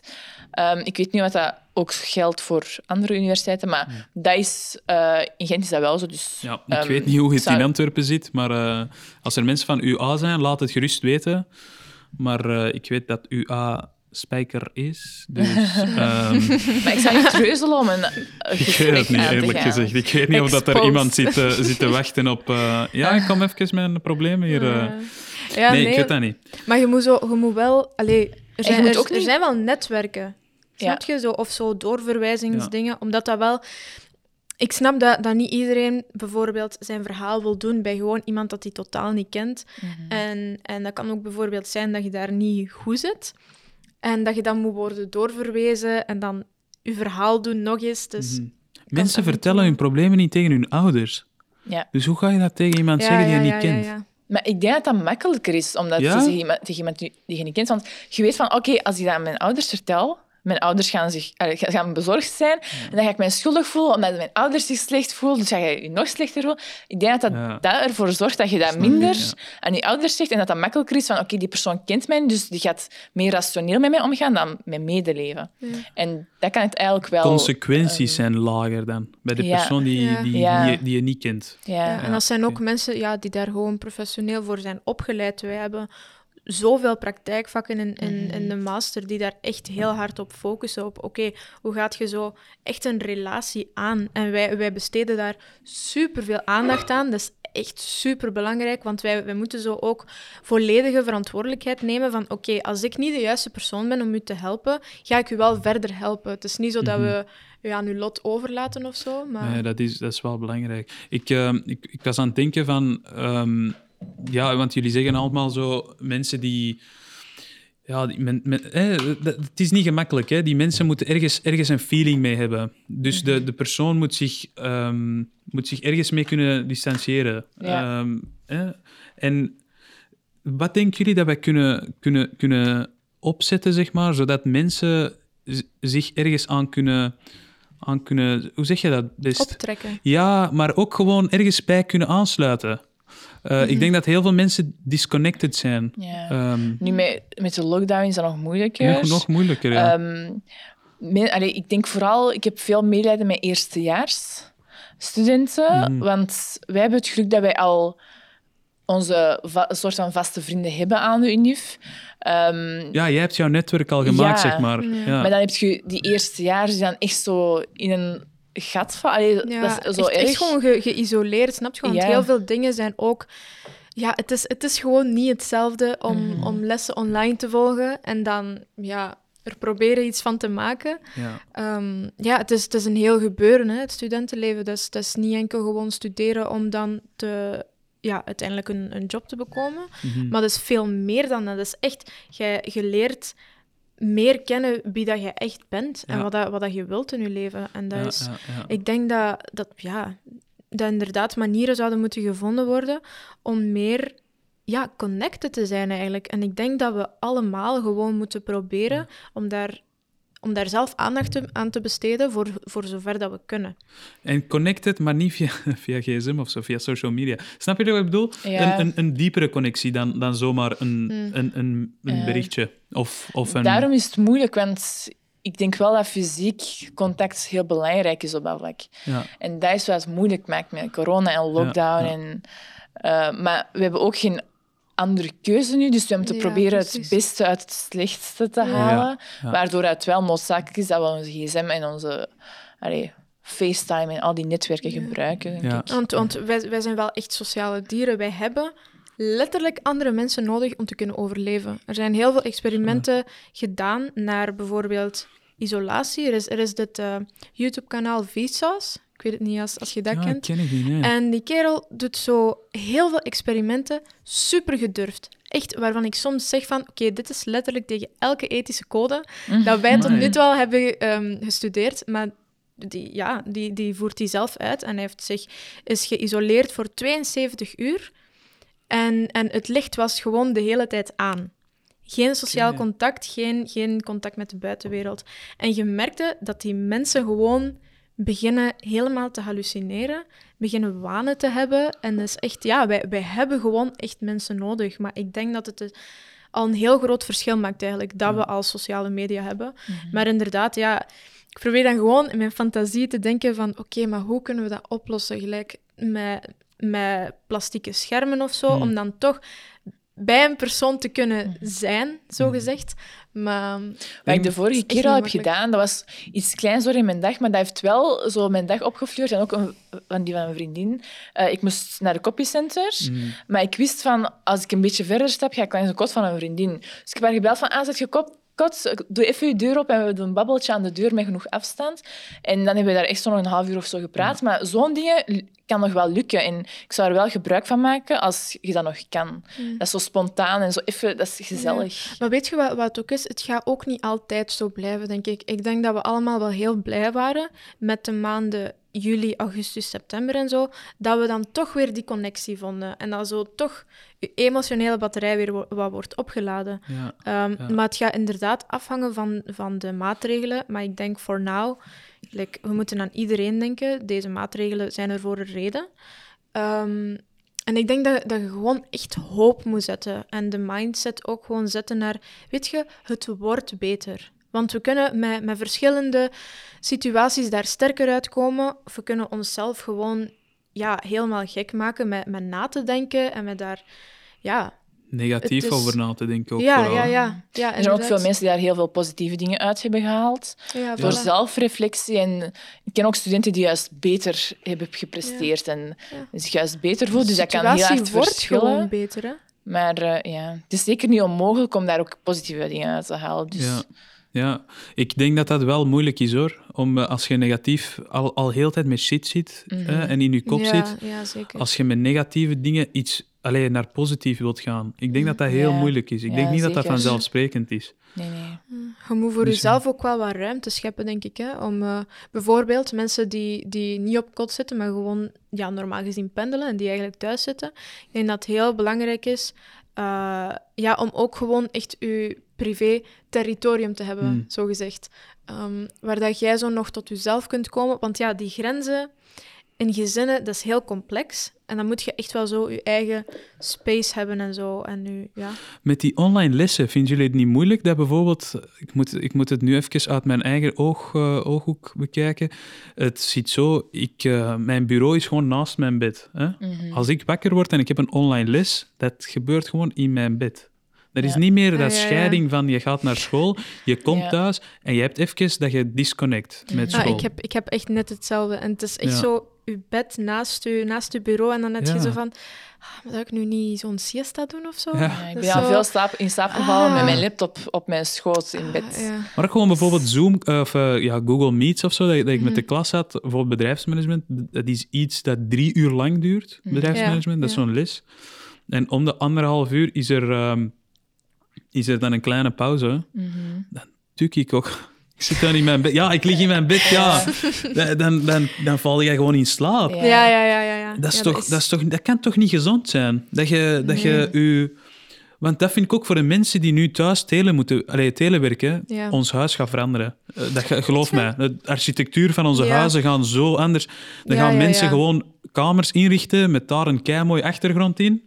Speaker 3: Ik weet niet wat dat ook geldt voor andere universiteiten, maar dat is, eh, in Gent is dat wel zo. Dus,
Speaker 1: Ja, ik
Speaker 3: ehm,
Speaker 1: weet niet hoe het
Speaker 3: zou-
Speaker 1: in Antwerpen zit, maar eh, als er mensen van UA zijn, laat het gerust weten. Maar eh, ik weet dat UA spijker is, dus... ehm,
Speaker 3: Maar ik zou niet treuzelen om een,
Speaker 1: ik weet het niet, eerlijk gezegd. Ik weet niet of dat er iemand zit, zit te wachten op... eh, ja, ik kom even met een probleem hier. eh.
Speaker 2: Ja,
Speaker 1: nee,
Speaker 2: nee,
Speaker 1: ik weet dat niet.
Speaker 2: Maar je moet, zo, je moet wel... Allee, er, zijn, er, er zijn wel netwerken.
Speaker 3: Ja.
Speaker 2: Snap je? Zo, of zo doorverwijzingsdingen. Omdat dat wel... Ik snap dat, dat niet iedereen bijvoorbeeld zijn verhaal wil doen bij gewoon iemand dat hij totaal niet kent.
Speaker 3: Mhm.
Speaker 2: En, en dat kan ook bijvoorbeeld zijn dat je daar niet goed zit. En dat je dan moet worden doorverwezen en dan je verhaal doen nog eens. Dus,
Speaker 1: Mhm. Mensen vertellen hun problemen niet tegen hun ouders.
Speaker 3: Ja.
Speaker 1: Dus hoe ga je dat tegen iemand zeggen die je niet kent?
Speaker 2: ja.
Speaker 3: Maar ik denk dat dat makkelijker is om dat
Speaker 1: Ja?
Speaker 3: te zeggen iemand- tegen iemand die die je niet kent. Want je weet van, oké, als ik dat aan mijn ouders vertel, mijn ouders gaan, zich, gaan bezorgd zijn. En dan ga ik mij schuldig voelen omdat mijn ouders zich slecht voelen. Dus ga je je nog slechter voelen. Ik denk dat dat,
Speaker 1: Ja.
Speaker 3: dat ervoor zorgt dat je dat minder
Speaker 1: ja.
Speaker 3: aan je ouders zegt. En dat dat makkelijker is van, oké, die persoon kent mij, dus die gaat meer rationeel met mij omgaan dan met medeleven. En dat kan het eigenlijk wel...
Speaker 1: Consequenties zijn lager dan bij de
Speaker 3: ja.
Speaker 1: persoon die, die,
Speaker 3: Ja.
Speaker 1: Die, je, die je niet kent.
Speaker 3: Ja.
Speaker 2: Ja, en dat zijn ook mensen ja, die daar gewoon professioneel voor zijn opgeleid. Wij hebben zoveel praktijkvakken in, in, in de master die daar echt heel hard op focussen. Op oké, hoe gaat je zo echt een relatie aan? En wij, wij besteden daar superveel aandacht aan. Dat is echt super belangrijk, want wij, wij moeten zo ook volledige verantwoordelijkheid nemen van oké, als ik niet de juiste persoon ben om u te helpen, ga ik u wel verder helpen. Het is niet zo dat we u aan uw lot overlaten of zo, maar...
Speaker 1: Nee, dat is, dat is wel belangrijk. Ik, ehm, ik, ik was aan het denken van... ehm, ja, want jullie zeggen allemaal zo... Mensen die... Ja, die men, men- hè, dat- het is niet gemakkelijk. Hè? Die mensen moeten ergens, ergens een feeling mee hebben. Dus de, de persoon moet zich, ehm, moet zich ergens mee kunnen distancieren.
Speaker 3: Ja.
Speaker 1: Ehm, hè? En wat denken jullie dat wij kunnen, kunnen, kunnen opzetten, zeg maar, zodat mensen zich ergens aan kunnen, aan kunnen... Hoe zeg je dat best?
Speaker 2: Optrekken.
Speaker 1: Ja, maar ook gewoon ergens bij kunnen aansluiten. Uh, Ik denk dat heel veel mensen disconnected zijn. Ehm,
Speaker 3: Nu, met, met de lockdown is dat nog moeilijker.
Speaker 1: nog, nog moeilijker, ja.
Speaker 3: Ehm, men- allee, ik denk vooral, ik heb veel medelijden met eerstejaars studenten,
Speaker 1: Mhm.
Speaker 3: want wij hebben het geluk dat wij al onze soort van vaste vrienden hebben aan de UNIF. Ehm,
Speaker 1: ja, jij hebt jouw netwerk al gemaakt,
Speaker 3: ja.
Speaker 1: zeg maar.
Speaker 2: Ja.
Speaker 1: Ja.
Speaker 3: Maar dan heb je die eerstejaars die dan echt zo in een gat vallen. Allee,
Speaker 2: Ja,
Speaker 3: dat is zo
Speaker 2: echt,
Speaker 3: erg.
Speaker 2: echt gewoon ge- geïsoleerd, snap je? Want
Speaker 3: Ja.
Speaker 2: heel veel dingen zijn ook... Ja, het is, het is gewoon niet hetzelfde om,
Speaker 3: Mhm.
Speaker 2: om lessen online te volgen en dan ja, er proberen iets van te maken.
Speaker 1: Ja.
Speaker 2: Ehm, ja, het is, het is een heel gebeuren, hè, het studentenleven. Dat is, dat is niet enkel gewoon studeren om dan te, ja, uiteindelijk een, een job te bekomen.
Speaker 1: Mhm.
Speaker 2: Maar dat is veel meer dan dat. Dat is echt, jij- je leert meer kennen wie dat je echt bent en
Speaker 1: Ja.
Speaker 2: wat, dat, wat dat je wilt in je leven. En dat
Speaker 1: Ja,
Speaker 2: is...
Speaker 1: ja.
Speaker 2: Ik denk dat, dat, ja, dat inderdaad manieren zouden moeten gevonden worden om meer ja, connected te zijn eigenlijk. En ik denk dat we allemaal gewoon moeten proberen om, daar, om daar zelf aandacht te- aan te besteden voor, voor zover dat we kunnen.
Speaker 1: En connected, maar niet via, via gsm of zo, via social media. Snap je wat ik bedoel?
Speaker 3: Ja.
Speaker 1: Een, een, een diepere connectie dan, dan zomaar een,
Speaker 2: Hmm.
Speaker 1: een, een, een berichtje. Of, of een...
Speaker 3: Daarom is het moeilijk, want ik denk wel dat fysiek contact heel belangrijk is op dat vlak.
Speaker 1: Ja.
Speaker 3: En dat is wat het moeilijk maakt met corona en lockdown.
Speaker 1: ja.
Speaker 3: En, eh, maar we hebben ook geen andere keuze nu, dus we moeten
Speaker 2: Ja,
Speaker 3: proberen het beste uit het slechtste te halen.
Speaker 1: ja.
Speaker 3: Waardoor het wel noodzakelijk is dat we onze gsm en onze allee, FaceTime en al die netwerken gebruiken. Denk
Speaker 1: Ja.
Speaker 3: ik.
Speaker 2: Want, want wij, wij zijn wel echt sociale dieren. Wij hebben letterlijk andere mensen nodig om te kunnen overleven. Er zijn heel veel experimenten gedaan naar bijvoorbeeld isolatie. Er is, er is dit eh, YouTube-kanaal Vsauce. Weet het niet als, als je dat
Speaker 1: Ja,
Speaker 2: kent.
Speaker 1: ken ik niet, nee.
Speaker 2: En die kerel doet zo heel veel experimenten, super gedurfd. Echt, waarvan ik soms zeg van, oké, dit is letterlijk tegen elke ethische code dat wij tot nu toe al hebben ehm, gestudeerd. Maar die, ja, die, die voert die zelf uit en hij heeft zich, is geïsoleerd voor 72 uur. En, en het licht was gewoon de hele tijd aan. Geen sociaal contact, geen, geen contact met de buitenwereld. En je merkte dat die mensen gewoon beginnen helemaal te hallucineren, beginnen wanen te hebben. En is echt, ja, wij, wij hebben gewoon echt mensen nodig. Maar ik denk dat het al een heel groot verschil maakt eigenlijk, dat we al sociale media hebben. Maar inderdaad, ja, ik probeer dan gewoon in mijn fantasie te denken van, oké, maar hoe kunnen we dat oplossen? Gelijk met, met plastieke schermen of zo,
Speaker 1: Hmm.
Speaker 2: om dan toch bij een persoon te kunnen zijn, zo gezegd. Maar
Speaker 3: Wat ik de vorige keer al heb gedaan, dat was iets kleins door in mijn dag, maar dat heeft wel zo mijn dag opgefleurd. En ook een, van die van mijn vriendin. Eh, ik moest naar de copycenter,
Speaker 1: Mm.
Speaker 3: maar ik wist van, als ik een beetje verder stap, ga ik langs de kot van een vriendin. Dus ik heb haar gebeld van, ah, zet je kop, kot, doe even je deur op en we doen een babbeltje aan de deur met genoeg afstand. En dan hebben we daar echt zo nog een half uur of zo gepraat. Maar zo'n dingen kan nog wel lukken. En ik zou er wel gebruik van maken als je dat nog kan. Dat is zo spontaan en zo even, dat is gezellig.
Speaker 2: Maar weet je wat, wat het ook is? Het gaat ook niet altijd zo blijven, denk ik. Ik denk dat we allemaal wel heel blij waren met de maanden juli, augustus, september en zo, dat we dan toch weer die connectie vonden. En dat zo toch je emotionele batterij weer wo- wat wordt opgeladen.
Speaker 1: Ja.
Speaker 2: Ehm,
Speaker 1: Ja.
Speaker 2: Maar het gaat inderdaad afhangen van, van de maatregelen. Maar ik denk voor now, like, we moeten aan iedereen denken. Deze maatregelen zijn er voor een reden. Ehm, en ik denk dat, dat je gewoon echt hoop moet zetten. En de mindset ook gewoon zetten naar, weet je, het wordt beter. Want we kunnen met, met verschillende situaties daar sterker uitkomen. Of we kunnen onszelf gewoon ja, helemaal gek maken met, met na te denken en met daar... Ja,
Speaker 1: Negatief
Speaker 2: is-
Speaker 1: over na te denken ook
Speaker 2: ja,
Speaker 1: vooral.
Speaker 2: ja, ja, ja.
Speaker 3: Er zijn ook veel mensen die daar heel veel positieve dingen uit hebben gehaald.
Speaker 2: Ja,
Speaker 3: Door
Speaker 2: voilà.
Speaker 3: zelfreflectie. En ik ken ook studenten die juist beter hebben gepresteerd en
Speaker 2: Ja.
Speaker 3: zich juist beter voelen. Dus dat kan heel hard
Speaker 2: wordt
Speaker 3: verschillen.
Speaker 2: gewoon beter, hè?
Speaker 3: Maar eh, ja, het is zeker niet onmogelijk om daar ook positieve dingen uit te halen. Dus
Speaker 1: Ja. ik denk dat dat wel moeilijk is hoor. Om, eh, als je negatief al, al heel de tijd met shit zit eh, en in je kop
Speaker 2: ja,
Speaker 1: zit,
Speaker 2: Ja, zeker.
Speaker 1: als je met negatieve dingen iets alleen naar positief wilt gaan. Ik denk dat dat heel
Speaker 3: Ja.
Speaker 1: moeilijk is. Ik
Speaker 3: Ja,
Speaker 1: denk niet dat dat vanzelfsprekend is.
Speaker 3: nee, nee.
Speaker 2: Je moet voor
Speaker 1: Dus-
Speaker 2: jezelf ook wel wat ruimte scheppen, denk ik. Hè? Om eh, bijvoorbeeld mensen die, die niet op kot zitten, maar gewoon ja, normaal gezien pendelen en die eigenlijk thuis zitten. Ik denk dat het heel belangrijk is eh, ja, om ook gewoon echt je privé-territorium te hebben,
Speaker 1: Hmm.
Speaker 2: zo gezegd. Ehm, waar dat jij zo nog tot jezelf kunt komen. Want ja, die grenzen in gezinnen, dat is heel complex. En dan moet je echt wel zo je eigen space hebben en zo. En nu, ja.
Speaker 1: Met die online lessen, vinden jullie het niet moeilijk dat bijvoorbeeld, ik moet, ik moet het nu even uit mijn eigen oog, eh, ooghoek bekijken. Het ziet zo, ik, eh, mijn bureau is gewoon naast mijn bed. Hè?
Speaker 3: Mhm.
Speaker 1: Als ik wakker word en ik heb een online les, dat gebeurt gewoon in mijn bed. Er is
Speaker 3: Ja.
Speaker 1: niet meer
Speaker 2: Ah,
Speaker 1: dat
Speaker 2: ja, ja.
Speaker 1: scheiding van je gaat naar school, je komt
Speaker 3: Ja.
Speaker 1: thuis en je hebt even dat je disconnect met.
Speaker 2: Ah,
Speaker 1: school.
Speaker 2: ik, heb, ik heb echt net hetzelfde. En het is echt
Speaker 1: Ja.
Speaker 2: zo, je bed naast je, naast je bureau. En dan heb je
Speaker 1: Ja.
Speaker 2: zo van, ah, maar zou ik nu niet zo'n siesta doen of zo?
Speaker 1: Ja.
Speaker 3: Ja, ik ben
Speaker 2: is
Speaker 3: al
Speaker 2: zo-
Speaker 3: veel slaap, in slaap gevallen
Speaker 2: Ah.
Speaker 3: met mijn laptop op mijn schoot in bed.
Speaker 2: Ah, ja.
Speaker 1: Maar ook gewoon bijvoorbeeld Zoom eh, of eh, ja, Google Meets of zo, dat, dat ik met de
Speaker 2: Mhm.
Speaker 1: klas had, bijvoorbeeld bedrijfsmanagement, dat is iets dat drie uur lang duurt,
Speaker 3: Mhm.
Speaker 1: bedrijfsmanagement, dat is zo'n les. En om de anderhalf uur is er, ehm, is er dan een kleine pauze.
Speaker 3: Mhm.
Speaker 1: Tuk ik ook. Ik zit dan in mijn bed. Ja, ik lig in mijn bed, ja. Da- Dan, dan, dan val je gewoon in slaap.
Speaker 3: Ja.
Speaker 2: Ja, ja, ja, ja.
Speaker 1: Dat, is
Speaker 2: Ja,
Speaker 1: toch, dat, is toch, dat kan toch niet gezond zijn? Dat je, dat je je... Want dat vind ik ook voor de mensen die nu thuis tele moeten, allee, telewerken,
Speaker 2: Ja.
Speaker 1: ons huis gaat veranderen. Eh, Dat, geloof mij, de architectuur van onze
Speaker 2: Ja.
Speaker 1: huizen gaan zo anders. Dan
Speaker 2: Ja,
Speaker 1: gaan mensen gewoon kamers inrichten met daar een keimooi achtergrond in,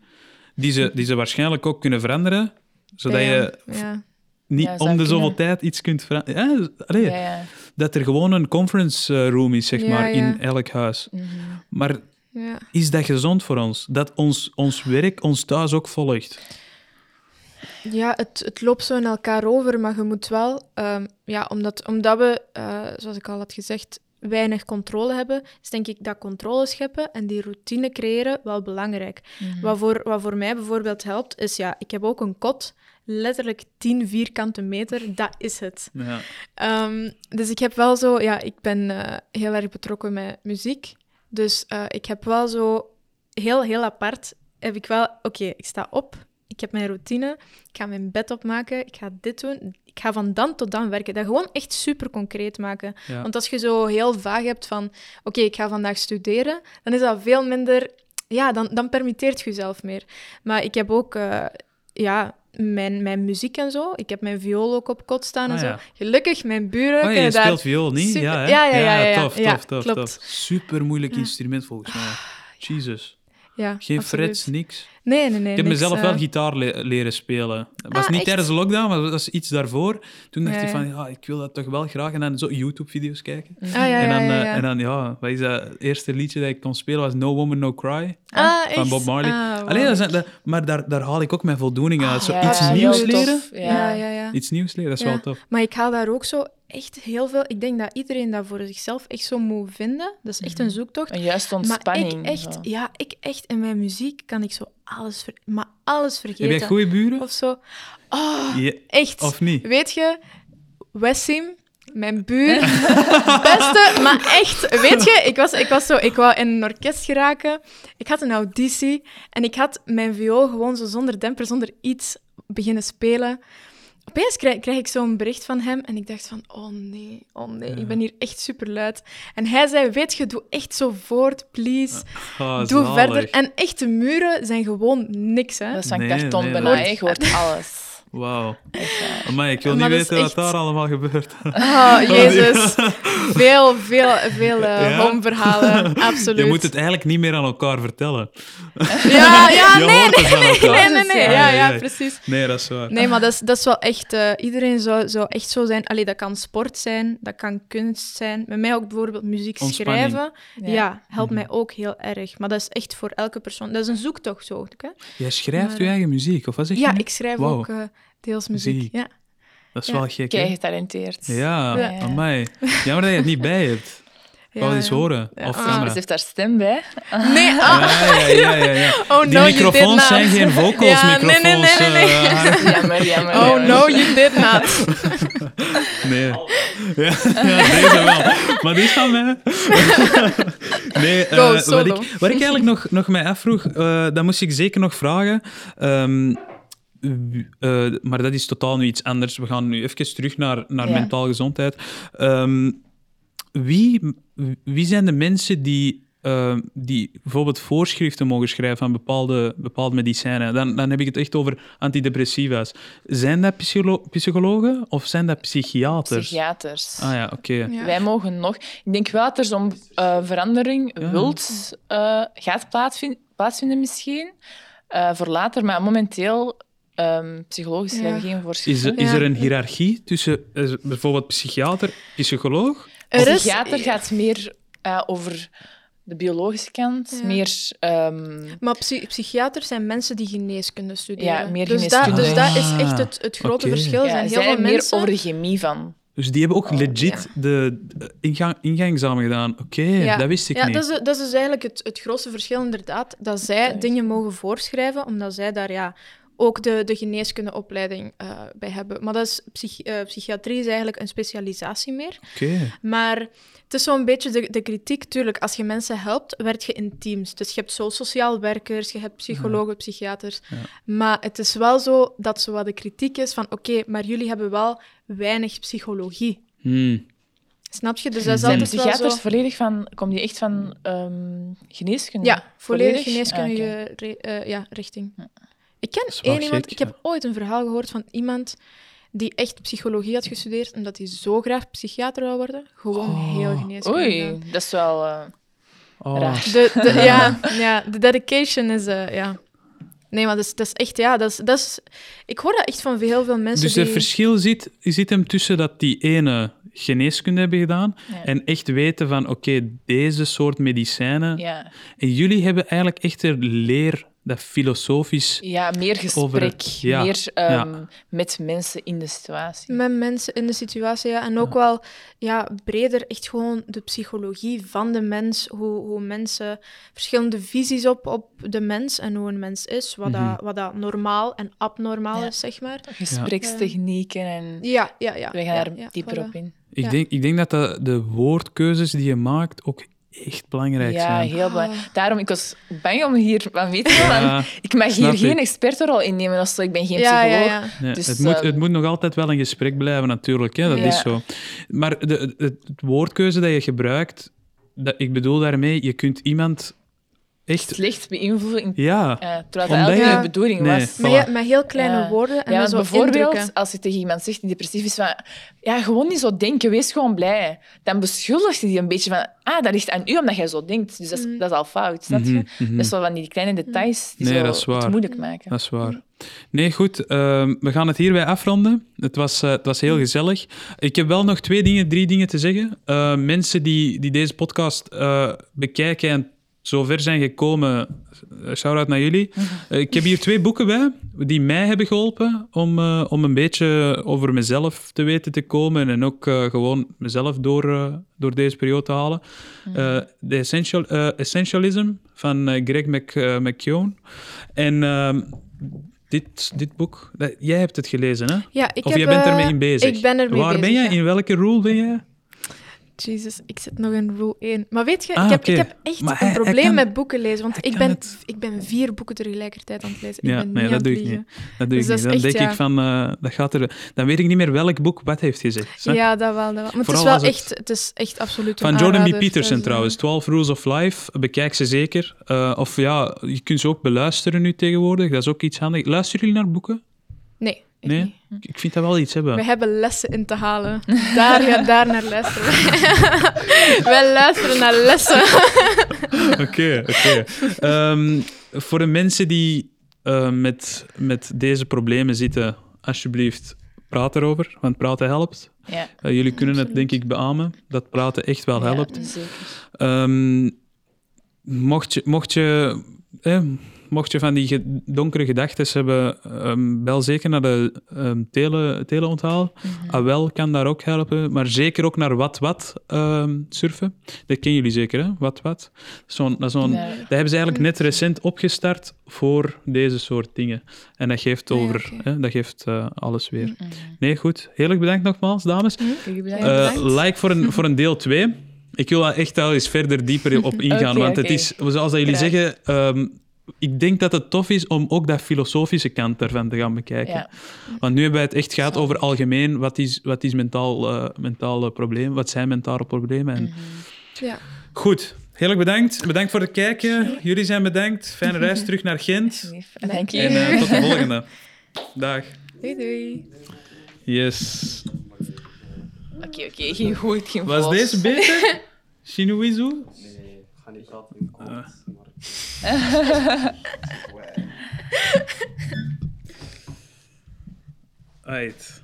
Speaker 1: die ze, die ze waarschijnlijk ook kunnen veranderen, zodat je
Speaker 2: ja.
Speaker 1: Niet
Speaker 3: Ja,
Speaker 1: om de zoveel
Speaker 3: kunnen.
Speaker 1: tijd iets kunt veranderen. Ja, allee,
Speaker 3: Ja, ja.
Speaker 1: Dat er gewoon een conference eh, room is, zeg
Speaker 2: Ja,
Speaker 1: maar, in elk huis.
Speaker 3: Mhm.
Speaker 1: Maar
Speaker 2: ja.
Speaker 1: is dat gezond voor ons? Dat ons, ons werk ons thuis ook volgt?
Speaker 2: Ja, het, het loopt zo in elkaar over, maar je moet wel, ehm, ja, omdat, omdat we, eh, zoals ik al had gezegd, weinig controle hebben, is denk ik dat controle scheppen en die routine creëren wel belangrijk.
Speaker 3: Mhm.
Speaker 2: Wat, voor, wat voor mij bijvoorbeeld helpt, is ja, ik heb ook een kot, letterlijk 10 vierkante meter, dat is het.
Speaker 1: Ja.
Speaker 2: Ehm, dus ik heb wel zo, ja, ik ben eh, heel erg betrokken met muziek. Dus eh, ik heb wel zo heel, heel apart, heb ik wel, oké, ik sta op, ik heb mijn routine, ik ga mijn bed opmaken, ik ga dit doen, ik ga van dan tot dan werken. Dat gewoon echt super concreet maken.
Speaker 1: Ja.
Speaker 2: Want als je zo heel vaag hebt van, oké, ik ga vandaag studeren, dan is dat veel minder, ja, dan, dan permitteert je jezelf meer. Maar ik heb ook, eh, ja, mijn, mijn muziek en zo. Ik heb mijn viool ook op kot staan en
Speaker 1: Ah,
Speaker 2: zo. Gelukkig, mijn buren
Speaker 1: Oh, je
Speaker 2: daar...
Speaker 1: speelt viool niet?
Speaker 2: super-
Speaker 1: Ja, hè?
Speaker 2: ja, ja, ja, ja,
Speaker 1: tof, tof, tof. Super moeilijk instrument volgens mij. Jesus.
Speaker 2: Ja,
Speaker 1: Geen frets, niks.
Speaker 2: Nee, nee, nee.
Speaker 1: Ik heb
Speaker 2: niks,
Speaker 1: mezelf
Speaker 2: eh,
Speaker 1: wel gitaar le- leren spelen. Dat was
Speaker 2: Ah,
Speaker 1: niet
Speaker 2: echt?
Speaker 1: tijdens de lockdown, maar dat was iets daarvoor. Toen dacht
Speaker 2: Ja,
Speaker 1: ik van, ja, ik wil dat toch wel graag. En dan zo YouTube-video's kijken.
Speaker 2: Ah, ja,
Speaker 1: en, dan,
Speaker 2: ja,
Speaker 1: eh, en dan, ja, wat is dat? Het eerste liedje dat ik kon spelen was No Woman, No Cry
Speaker 2: Ah,
Speaker 1: van
Speaker 2: echt?
Speaker 1: Bob Marley.
Speaker 2: Ah, wow.
Speaker 1: Allee, dat zijn, dat- maar daar, daar haal ik ook mijn voldoening uit. Zo iets nieuws leren.
Speaker 3: Ja.
Speaker 2: Ja, ja.
Speaker 1: Iets nieuws leren, dat is wel tof.
Speaker 2: Maar ik haal daar ook zo echt heel veel... Ik denk dat iedereen dat voor zichzelf echt zo moet vinden. Dat is echt een zoektocht.
Speaker 3: Een juiste
Speaker 2: Maar
Speaker 3: ontspanning.
Speaker 2: ik echt, ja, ik echt in mijn muziek kan ik zo alles, ver- maar alles vergeten.
Speaker 1: Heb jij goede buren?
Speaker 2: Of zo. Oh,
Speaker 1: Ja,
Speaker 2: echt.
Speaker 1: of niet?
Speaker 2: Weet je, Wessim, mijn buur, beste, maar echt, weet je, ik was, ik was zo, ik wou in een orkest geraken, ik had een auditie en ik had mijn viool gewoon zo zonder demper, zonder iets beginnen spelen. Opeens krijg, krijg ik zo'n bericht van hem en ik dacht van, oh nee, oh nee, ik ben hier echt super luid. En hij zei, weet je, doe echt zo voort, please,
Speaker 1: Ah,
Speaker 2: doe
Speaker 1: zalig.
Speaker 2: verder. En echte muren zijn gewoon niks, hè.
Speaker 3: Dat is van
Speaker 1: Nee,
Speaker 3: karton
Speaker 1: nee,
Speaker 3: bijna, hoort alles.
Speaker 1: Wauw. Amai, ik wil
Speaker 2: Maar
Speaker 1: niet weten
Speaker 2: echt-
Speaker 1: wat daar allemaal gebeurt.
Speaker 2: Oh, jezus. Veel, veel, veel
Speaker 1: Ja?
Speaker 2: home-verhalen, absoluut.
Speaker 1: Je moet het eigenlijk niet meer aan elkaar vertellen.
Speaker 2: Ja, ja, nee, nee, nee, nee, nee, nee.
Speaker 3: Ja,
Speaker 2: Ja, precies.
Speaker 1: Nee, dat is waar.
Speaker 2: Nee, maar dat is, dat is wel echt... eh, iedereen zou, zou echt zo zijn. Allee, dat kan sport zijn, dat kan kunst zijn. Met mij ook bijvoorbeeld muziek
Speaker 1: Ontspanning.
Speaker 2: schrijven.
Speaker 3: Ja.
Speaker 2: Ja, helpt
Speaker 1: Mhm.
Speaker 2: mij ook heel erg. Maar dat is echt voor elke persoon. Dat is een zoektocht zo. Hè?
Speaker 1: Jij schrijft
Speaker 2: Maar,
Speaker 1: je eigen muziek, of wat zeg je?
Speaker 2: Ja,
Speaker 1: nu?
Speaker 2: ik schrijf ook eh, deels muziek.
Speaker 1: Zie.
Speaker 2: Ja.
Speaker 1: Dat is
Speaker 2: ja.
Speaker 1: wel gek,
Speaker 3: Kei getalenteerd.
Speaker 1: Ja,
Speaker 2: Ja.
Speaker 1: amai. Jammer dat je het niet bij hebt. Ik wou
Speaker 2: Ja,
Speaker 1: eens
Speaker 2: ja.
Speaker 1: horen.
Speaker 2: Ja,
Speaker 1: Of
Speaker 2: ah.
Speaker 1: camera.
Speaker 3: Ze heeft daar stem bij.
Speaker 2: Nee, ah,
Speaker 1: Ja, ja, ja, ja, ja.
Speaker 2: oh
Speaker 1: Die
Speaker 2: no, you did
Speaker 1: microfoons
Speaker 2: not.
Speaker 1: zijn geen vocals
Speaker 2: Ja, nee, nee,
Speaker 1: microfoons.
Speaker 2: nee, nee, nee.
Speaker 1: eh.
Speaker 3: Jammer, jammer.
Speaker 2: Oh
Speaker 3: jammer.
Speaker 2: no, you did not.
Speaker 1: nee. Ja, ja, deze wel. Maar die is van mij. Nee, eh,
Speaker 2: Go,
Speaker 1: wat, ik, wat ik eigenlijk nog, nog mij afvroeg, eh dat moest ik zeker nog vragen. Ehm, eh, maar dat is totaal nu iets anders. We gaan nu even terug naar, naar
Speaker 3: Ja.
Speaker 1: mentaal gezondheid. Ehm, wie, wie zijn de mensen die, eh, die bijvoorbeeld voorschriften mogen schrijven aan bepaalde, bepaalde medicijnen? Dan, dan heb ik het echt over antidepressiva's. Zijn dat psycholo- psychologen of zijn dat psychiaters?
Speaker 3: Psychiaters.
Speaker 1: Ah ja, oké.
Speaker 2: Ja.
Speaker 3: Wij mogen nog. Ik denk wel dat er zo'n eh, verandering
Speaker 1: Ja.
Speaker 3: wilt, eh, gaat plaatsvinden, plaatsvinden misschien. eh, voor later, maar momenteel ehm psychologen schrijven
Speaker 2: Ja.
Speaker 3: geen
Speaker 1: Is,
Speaker 3: voorschriften.
Speaker 1: is
Speaker 2: Ja.
Speaker 1: er een hiërarchie tussen eh, bijvoorbeeld psychiater, psycholoog?
Speaker 2: Er is-
Speaker 3: Psychiater gaat meer eh, over de biologische kant,
Speaker 2: Ja.
Speaker 3: meer... ehm,
Speaker 2: Maar psy- psychiaters zijn mensen die geneeskunde studeren.
Speaker 3: Ja, meer
Speaker 2: dus
Speaker 3: geneeskunde.
Speaker 2: Dat, dus dat is
Speaker 1: Ah,
Speaker 2: echt het, het grote verschil. Er
Speaker 3: ja,
Speaker 2: zijn
Speaker 3: zij
Speaker 2: heel veel
Speaker 3: meer
Speaker 2: mensen...
Speaker 3: over de chemie van.
Speaker 1: Dus die hebben ook
Speaker 3: Oh,
Speaker 1: legit
Speaker 2: ja.
Speaker 1: de ingang, ingangsexamen gedaan. Oké,
Speaker 2: Ja.
Speaker 1: dat wist ik
Speaker 2: ja,
Speaker 1: niet.
Speaker 2: dat is, dat is dus eigenlijk het, het grootste verschil inderdaad. Dat zij dingen mogen voorschrijven, omdat zij daar ja, ook de, de geneeskundeopleiding eh bij hebben. Maar dat is psychi- eh, psychiatrie is eigenlijk een specialisatie meer.
Speaker 1: Oké.
Speaker 2: Maar het is zo'n beetje de, de kritiek. Tuurlijk, als je mensen helpt, werk je in teams. Dus je hebt zo sociaal werkers, je hebt psychologen, psychiaters.
Speaker 1: Ja.
Speaker 2: Maar het is wel zo dat zo wat de kritiek is van oké, maar jullie hebben wel weinig psychologie.
Speaker 1: Hmm.
Speaker 2: Snap je? Dus dat is
Speaker 3: Zijn
Speaker 2: altijd wel
Speaker 3: psychiaters
Speaker 2: zo...
Speaker 3: volledig van... Komen die echt van ehm, geneeskunde?
Speaker 2: Ja, volledig
Speaker 3: Ah, oké.
Speaker 2: geneeskundige re- eh, ja, richting. Ik ken één iemand, ik
Speaker 1: ja.
Speaker 2: heb ooit een verhaal gehoord van iemand die echt psychologie had gestudeerd, omdat hij zo graag psychiater wil worden. Gewoon
Speaker 1: Oh.
Speaker 2: heel geneeskunde.
Speaker 3: Oei, dat is wel... eh,
Speaker 1: Oh.
Speaker 3: Raar.
Speaker 2: De, de, ja, ja, de dedication is, eh, ja. Nee, maar dat is, dat is echt, ja, dat is, dat is... Ik hoor dat echt van heel veel mensen
Speaker 1: Dus
Speaker 2: die...
Speaker 1: het verschil zit, zit hem tussen dat die ene geneeskunde hebben gedaan
Speaker 3: Ja.
Speaker 1: en echt weten van, oké, deze soort medicijnen.
Speaker 3: ja.
Speaker 1: En jullie hebben eigenlijk echt een leer dat filosofisch...
Speaker 3: ja, meer gesprek.
Speaker 1: Over- ja,
Speaker 3: Meer ehm, met mensen in de situatie.
Speaker 2: Met mensen in de situatie, ja. En ook wel ja, breder echt gewoon de psychologie van de mens. Hoe, hoe mensen verschillende visies op, op de mens en hoe een mens is. Wat,
Speaker 1: Mhm.
Speaker 2: dat, wat dat normaal en abnormaal
Speaker 3: Ja.
Speaker 2: is, zeg maar.
Speaker 3: Gesprekstechnieken en...
Speaker 2: Ja, ja, ja.
Speaker 3: We gaan
Speaker 2: ja,
Speaker 3: daar
Speaker 2: ja,
Speaker 3: dieper
Speaker 2: voilà.
Speaker 3: op in.
Speaker 1: Ik,
Speaker 2: Ja.
Speaker 1: denk, ik denk dat de, de woordkeuzes die je maakt ook echt belangrijk
Speaker 3: Ja,
Speaker 1: zijn.
Speaker 3: heel belangrijk. Daarom, ik was bang om hier van je wel,
Speaker 1: Ja,
Speaker 3: Ik mag hier geen
Speaker 1: ik.
Speaker 3: expertrol innemen of zo. Ik ben geen
Speaker 2: Ja,
Speaker 3: psycholoog.
Speaker 2: ja, ja.
Speaker 1: Nee,
Speaker 3: Dus,
Speaker 1: het, moet,
Speaker 3: ehm,
Speaker 1: het moet nog altijd wel een gesprek blijven, natuurlijk. Hè? Dat
Speaker 3: Ja.
Speaker 1: is zo. Maar de, het, het woordkeuze dat je gebruikt, dat, ik bedoel daarmee, je kunt iemand echt...
Speaker 3: Slecht beïnvloeden, in-
Speaker 1: Ja,
Speaker 3: ja, terwijl dat
Speaker 2: je-
Speaker 3: de bedoeling
Speaker 1: Nee.
Speaker 3: was.
Speaker 2: He- met heel kleine woorden en
Speaker 3: Ja,
Speaker 2: met
Speaker 3: want
Speaker 2: zo
Speaker 3: bijvoorbeeld,
Speaker 2: indrukken.
Speaker 3: als je tegen iemand zegt die depressief is, van, ja, gewoon niet zo denken, wees gewoon blij. Dan beschuldigt je die een beetje van, ah, dat ligt aan u omdat jij zo denkt. Dus dat is,
Speaker 2: Mm.
Speaker 3: dat is al fout, snap je?
Speaker 1: Mhm, mhm.
Speaker 3: Dat is wel van die kleine details die
Speaker 1: Nee,
Speaker 3: zo
Speaker 1: dat is waar.
Speaker 3: het moeilijk maken.
Speaker 1: dat is waar. Nee, goed. ehm, we gaan het hierbij afronden. Het was, eh, het was heel gezellig. Ik heb wel nog twee dingen, drie dingen te zeggen. Eh, mensen die, die deze podcast eh, bekijken en zover zijn gekomen, uh, shout-out naar jullie. Eh, ik heb hier twee boeken bij die mij hebben geholpen om, eh, om een beetje over mezelf te weten te komen en ook eh, gewoon mezelf door, eh, door deze periode te halen. Eh, The Essential, eh, Essentialism van eh, Greg Mc, eh, McKeown. En ehm, dit, dit boek, jij hebt het gelezen, hè?
Speaker 2: Ja, ik
Speaker 1: of
Speaker 2: heb,
Speaker 1: je bent
Speaker 2: eh,
Speaker 1: ermee in bezig.
Speaker 2: Ik ben ermee
Speaker 1: Waar
Speaker 2: bezig,
Speaker 1: ben jij?
Speaker 2: ja.
Speaker 1: In welke role ben jij?
Speaker 2: Jezus, ik zit nog in rule 1. Maar weet je,
Speaker 1: Ah,
Speaker 2: ik, heb,
Speaker 1: oké.
Speaker 2: ik heb echt
Speaker 1: Maar
Speaker 2: een
Speaker 1: hij- hij
Speaker 2: probleem
Speaker 1: kan-
Speaker 2: met boeken lezen. Want ik ben,
Speaker 1: het.
Speaker 2: ik ben vier boeken tegelijkertijd aan het lezen. Ik
Speaker 1: Ja,
Speaker 2: ben
Speaker 1: nee,
Speaker 2: niet
Speaker 1: dat doe ik
Speaker 2: liegen.
Speaker 1: Dat doe
Speaker 2: Dus
Speaker 1: ik niet. Dan
Speaker 2: echt,
Speaker 1: denk ik van, eh, dat gaat er... Dan weet ik niet meer welk boek wat heeft gezegd.
Speaker 2: Ja, dat wel. Dat wel. Maar het is
Speaker 1: Vooral
Speaker 2: wel
Speaker 1: het-
Speaker 2: echt, het is echt absoluut
Speaker 1: Van Jordan B. Peterson
Speaker 2: is, eh,
Speaker 1: trouwens, 12 Rules of Life. Bekijk ze zeker. Eh, of ja, je kunt ze ook beluisteren nu tegenwoordig. Dat is ook iets handig. Luisteren jullie naar boeken?
Speaker 2: Nee, ik
Speaker 1: Nee?
Speaker 2: niet.
Speaker 1: Ik vind dat wel iets hebben.
Speaker 2: We hebben lessen in te halen. Daar, ja, daar naar luisteren. Wij luisteren naar lessen.
Speaker 1: Oké, oké. Ehm, voor de mensen die eh, met, met deze problemen zitten, alsjeblieft, praat erover, want praten helpt.
Speaker 3: Ja,
Speaker 1: Eh, jullie kunnen het denk ik beamen, dat praten echt wel
Speaker 3: ja,
Speaker 1: helpt.
Speaker 3: zeker.
Speaker 1: Ehm, mocht, je, mocht, je, eh, mocht je van die donkere gedachten hebben, ehm, bel zeker naar de ehm, tele, teleonthaal. AWEL kan daar ook helpen, maar zeker ook naar Wat Wat ehm, surfen. Dat kennen jullie zeker, hè? Wat Wat. Zo'n, dat, zo'n, dat hebben ze eigenlijk net recent opgestart voor deze soort dingen. En dat geeft,
Speaker 2: Ah
Speaker 1: over, hè, dat geeft eh, alles weer. Nee, goed. Heel erg bedankt nogmaals, dames.
Speaker 3: Bedankt.
Speaker 2: Bedankt.
Speaker 1: like voor een, voor een deel 2. Ik wil daar echt wel eens verder dieper op ingaan. Want het is, zoals dat jullie
Speaker 3: Graag.
Speaker 1: zeggen, ik denk dat het tof is om ook dat filosofische kant daarvan te gaan bekijken.
Speaker 3: Ja.
Speaker 1: Want nu hebben wij het echt gehad over algemeen, wat is, wat is mentaal, eh, mentale problemen, wat zijn mentale problemen. En...
Speaker 3: Mhm.
Speaker 2: Ja.
Speaker 1: Goed, heel erg bedankt. Bedankt voor het kijken. Jullie zijn bedankt. Fijne reis terug naar Gent.
Speaker 3: Dank je.
Speaker 1: En eh, tot de volgende. Dag.
Speaker 2: Doei, doei.
Speaker 1: Yes.
Speaker 3: Oké, oké, ging goed, ging
Speaker 1: Was deze beter? Shinuizu?
Speaker 4: Nee, ik ga niet praten in maar...
Speaker 1: Uit.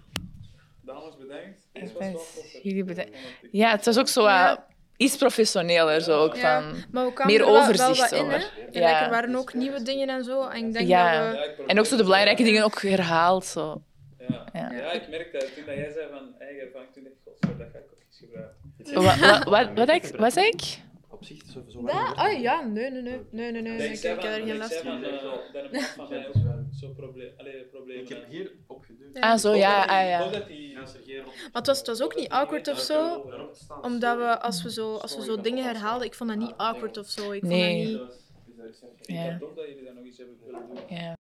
Speaker 1: Dames, bedankt.
Speaker 3: Jullie bedankt. Ja, het was ook zo wat iets professioneler, zo ook
Speaker 2: Ja,
Speaker 3: van...
Speaker 2: Maar we kwamen
Speaker 3: meer
Speaker 2: er wel, wel
Speaker 3: overzicht
Speaker 2: wat in, hè?
Speaker 3: over.
Speaker 2: En
Speaker 3: Ja.
Speaker 2: Er waren ook nieuwe dingen en zo. En ik denk
Speaker 3: Ja.
Speaker 2: dat we...
Speaker 3: En ook zo de belangrijke dingen ook herhaald, zo.
Speaker 1: Ja.
Speaker 3: Ja.
Speaker 1: ja, ik merk dat toen dat jij zei van eigen ervaring, toen dacht ik, "Godver, dat ga ik ook eens gebruiken.
Speaker 3: Wat, wat, wat, wat, wat zei ik?
Speaker 4: Op zich, zo, zo
Speaker 2: Dat? Ah ja, nee, nee, nee. Nee, nee, nee. nee. Ik, ik heb er geen last van.
Speaker 1: ook zo'n probleem, allee, problemen
Speaker 4: Ik heb hier opgeduwd.
Speaker 3: Ah, zo, ja, ah, ja.
Speaker 2: Maar het was, het was ook niet awkward of zo. Omdat we, als we zo, als we zo dingen herhaalden, ik vond dat niet awkward of zo. Ik vond
Speaker 3: Nee.
Speaker 2: dat niet...
Speaker 1: Ik
Speaker 3: Ja.
Speaker 1: tof dat jullie dat nog eens hebben willen doen.
Speaker 3: Ja.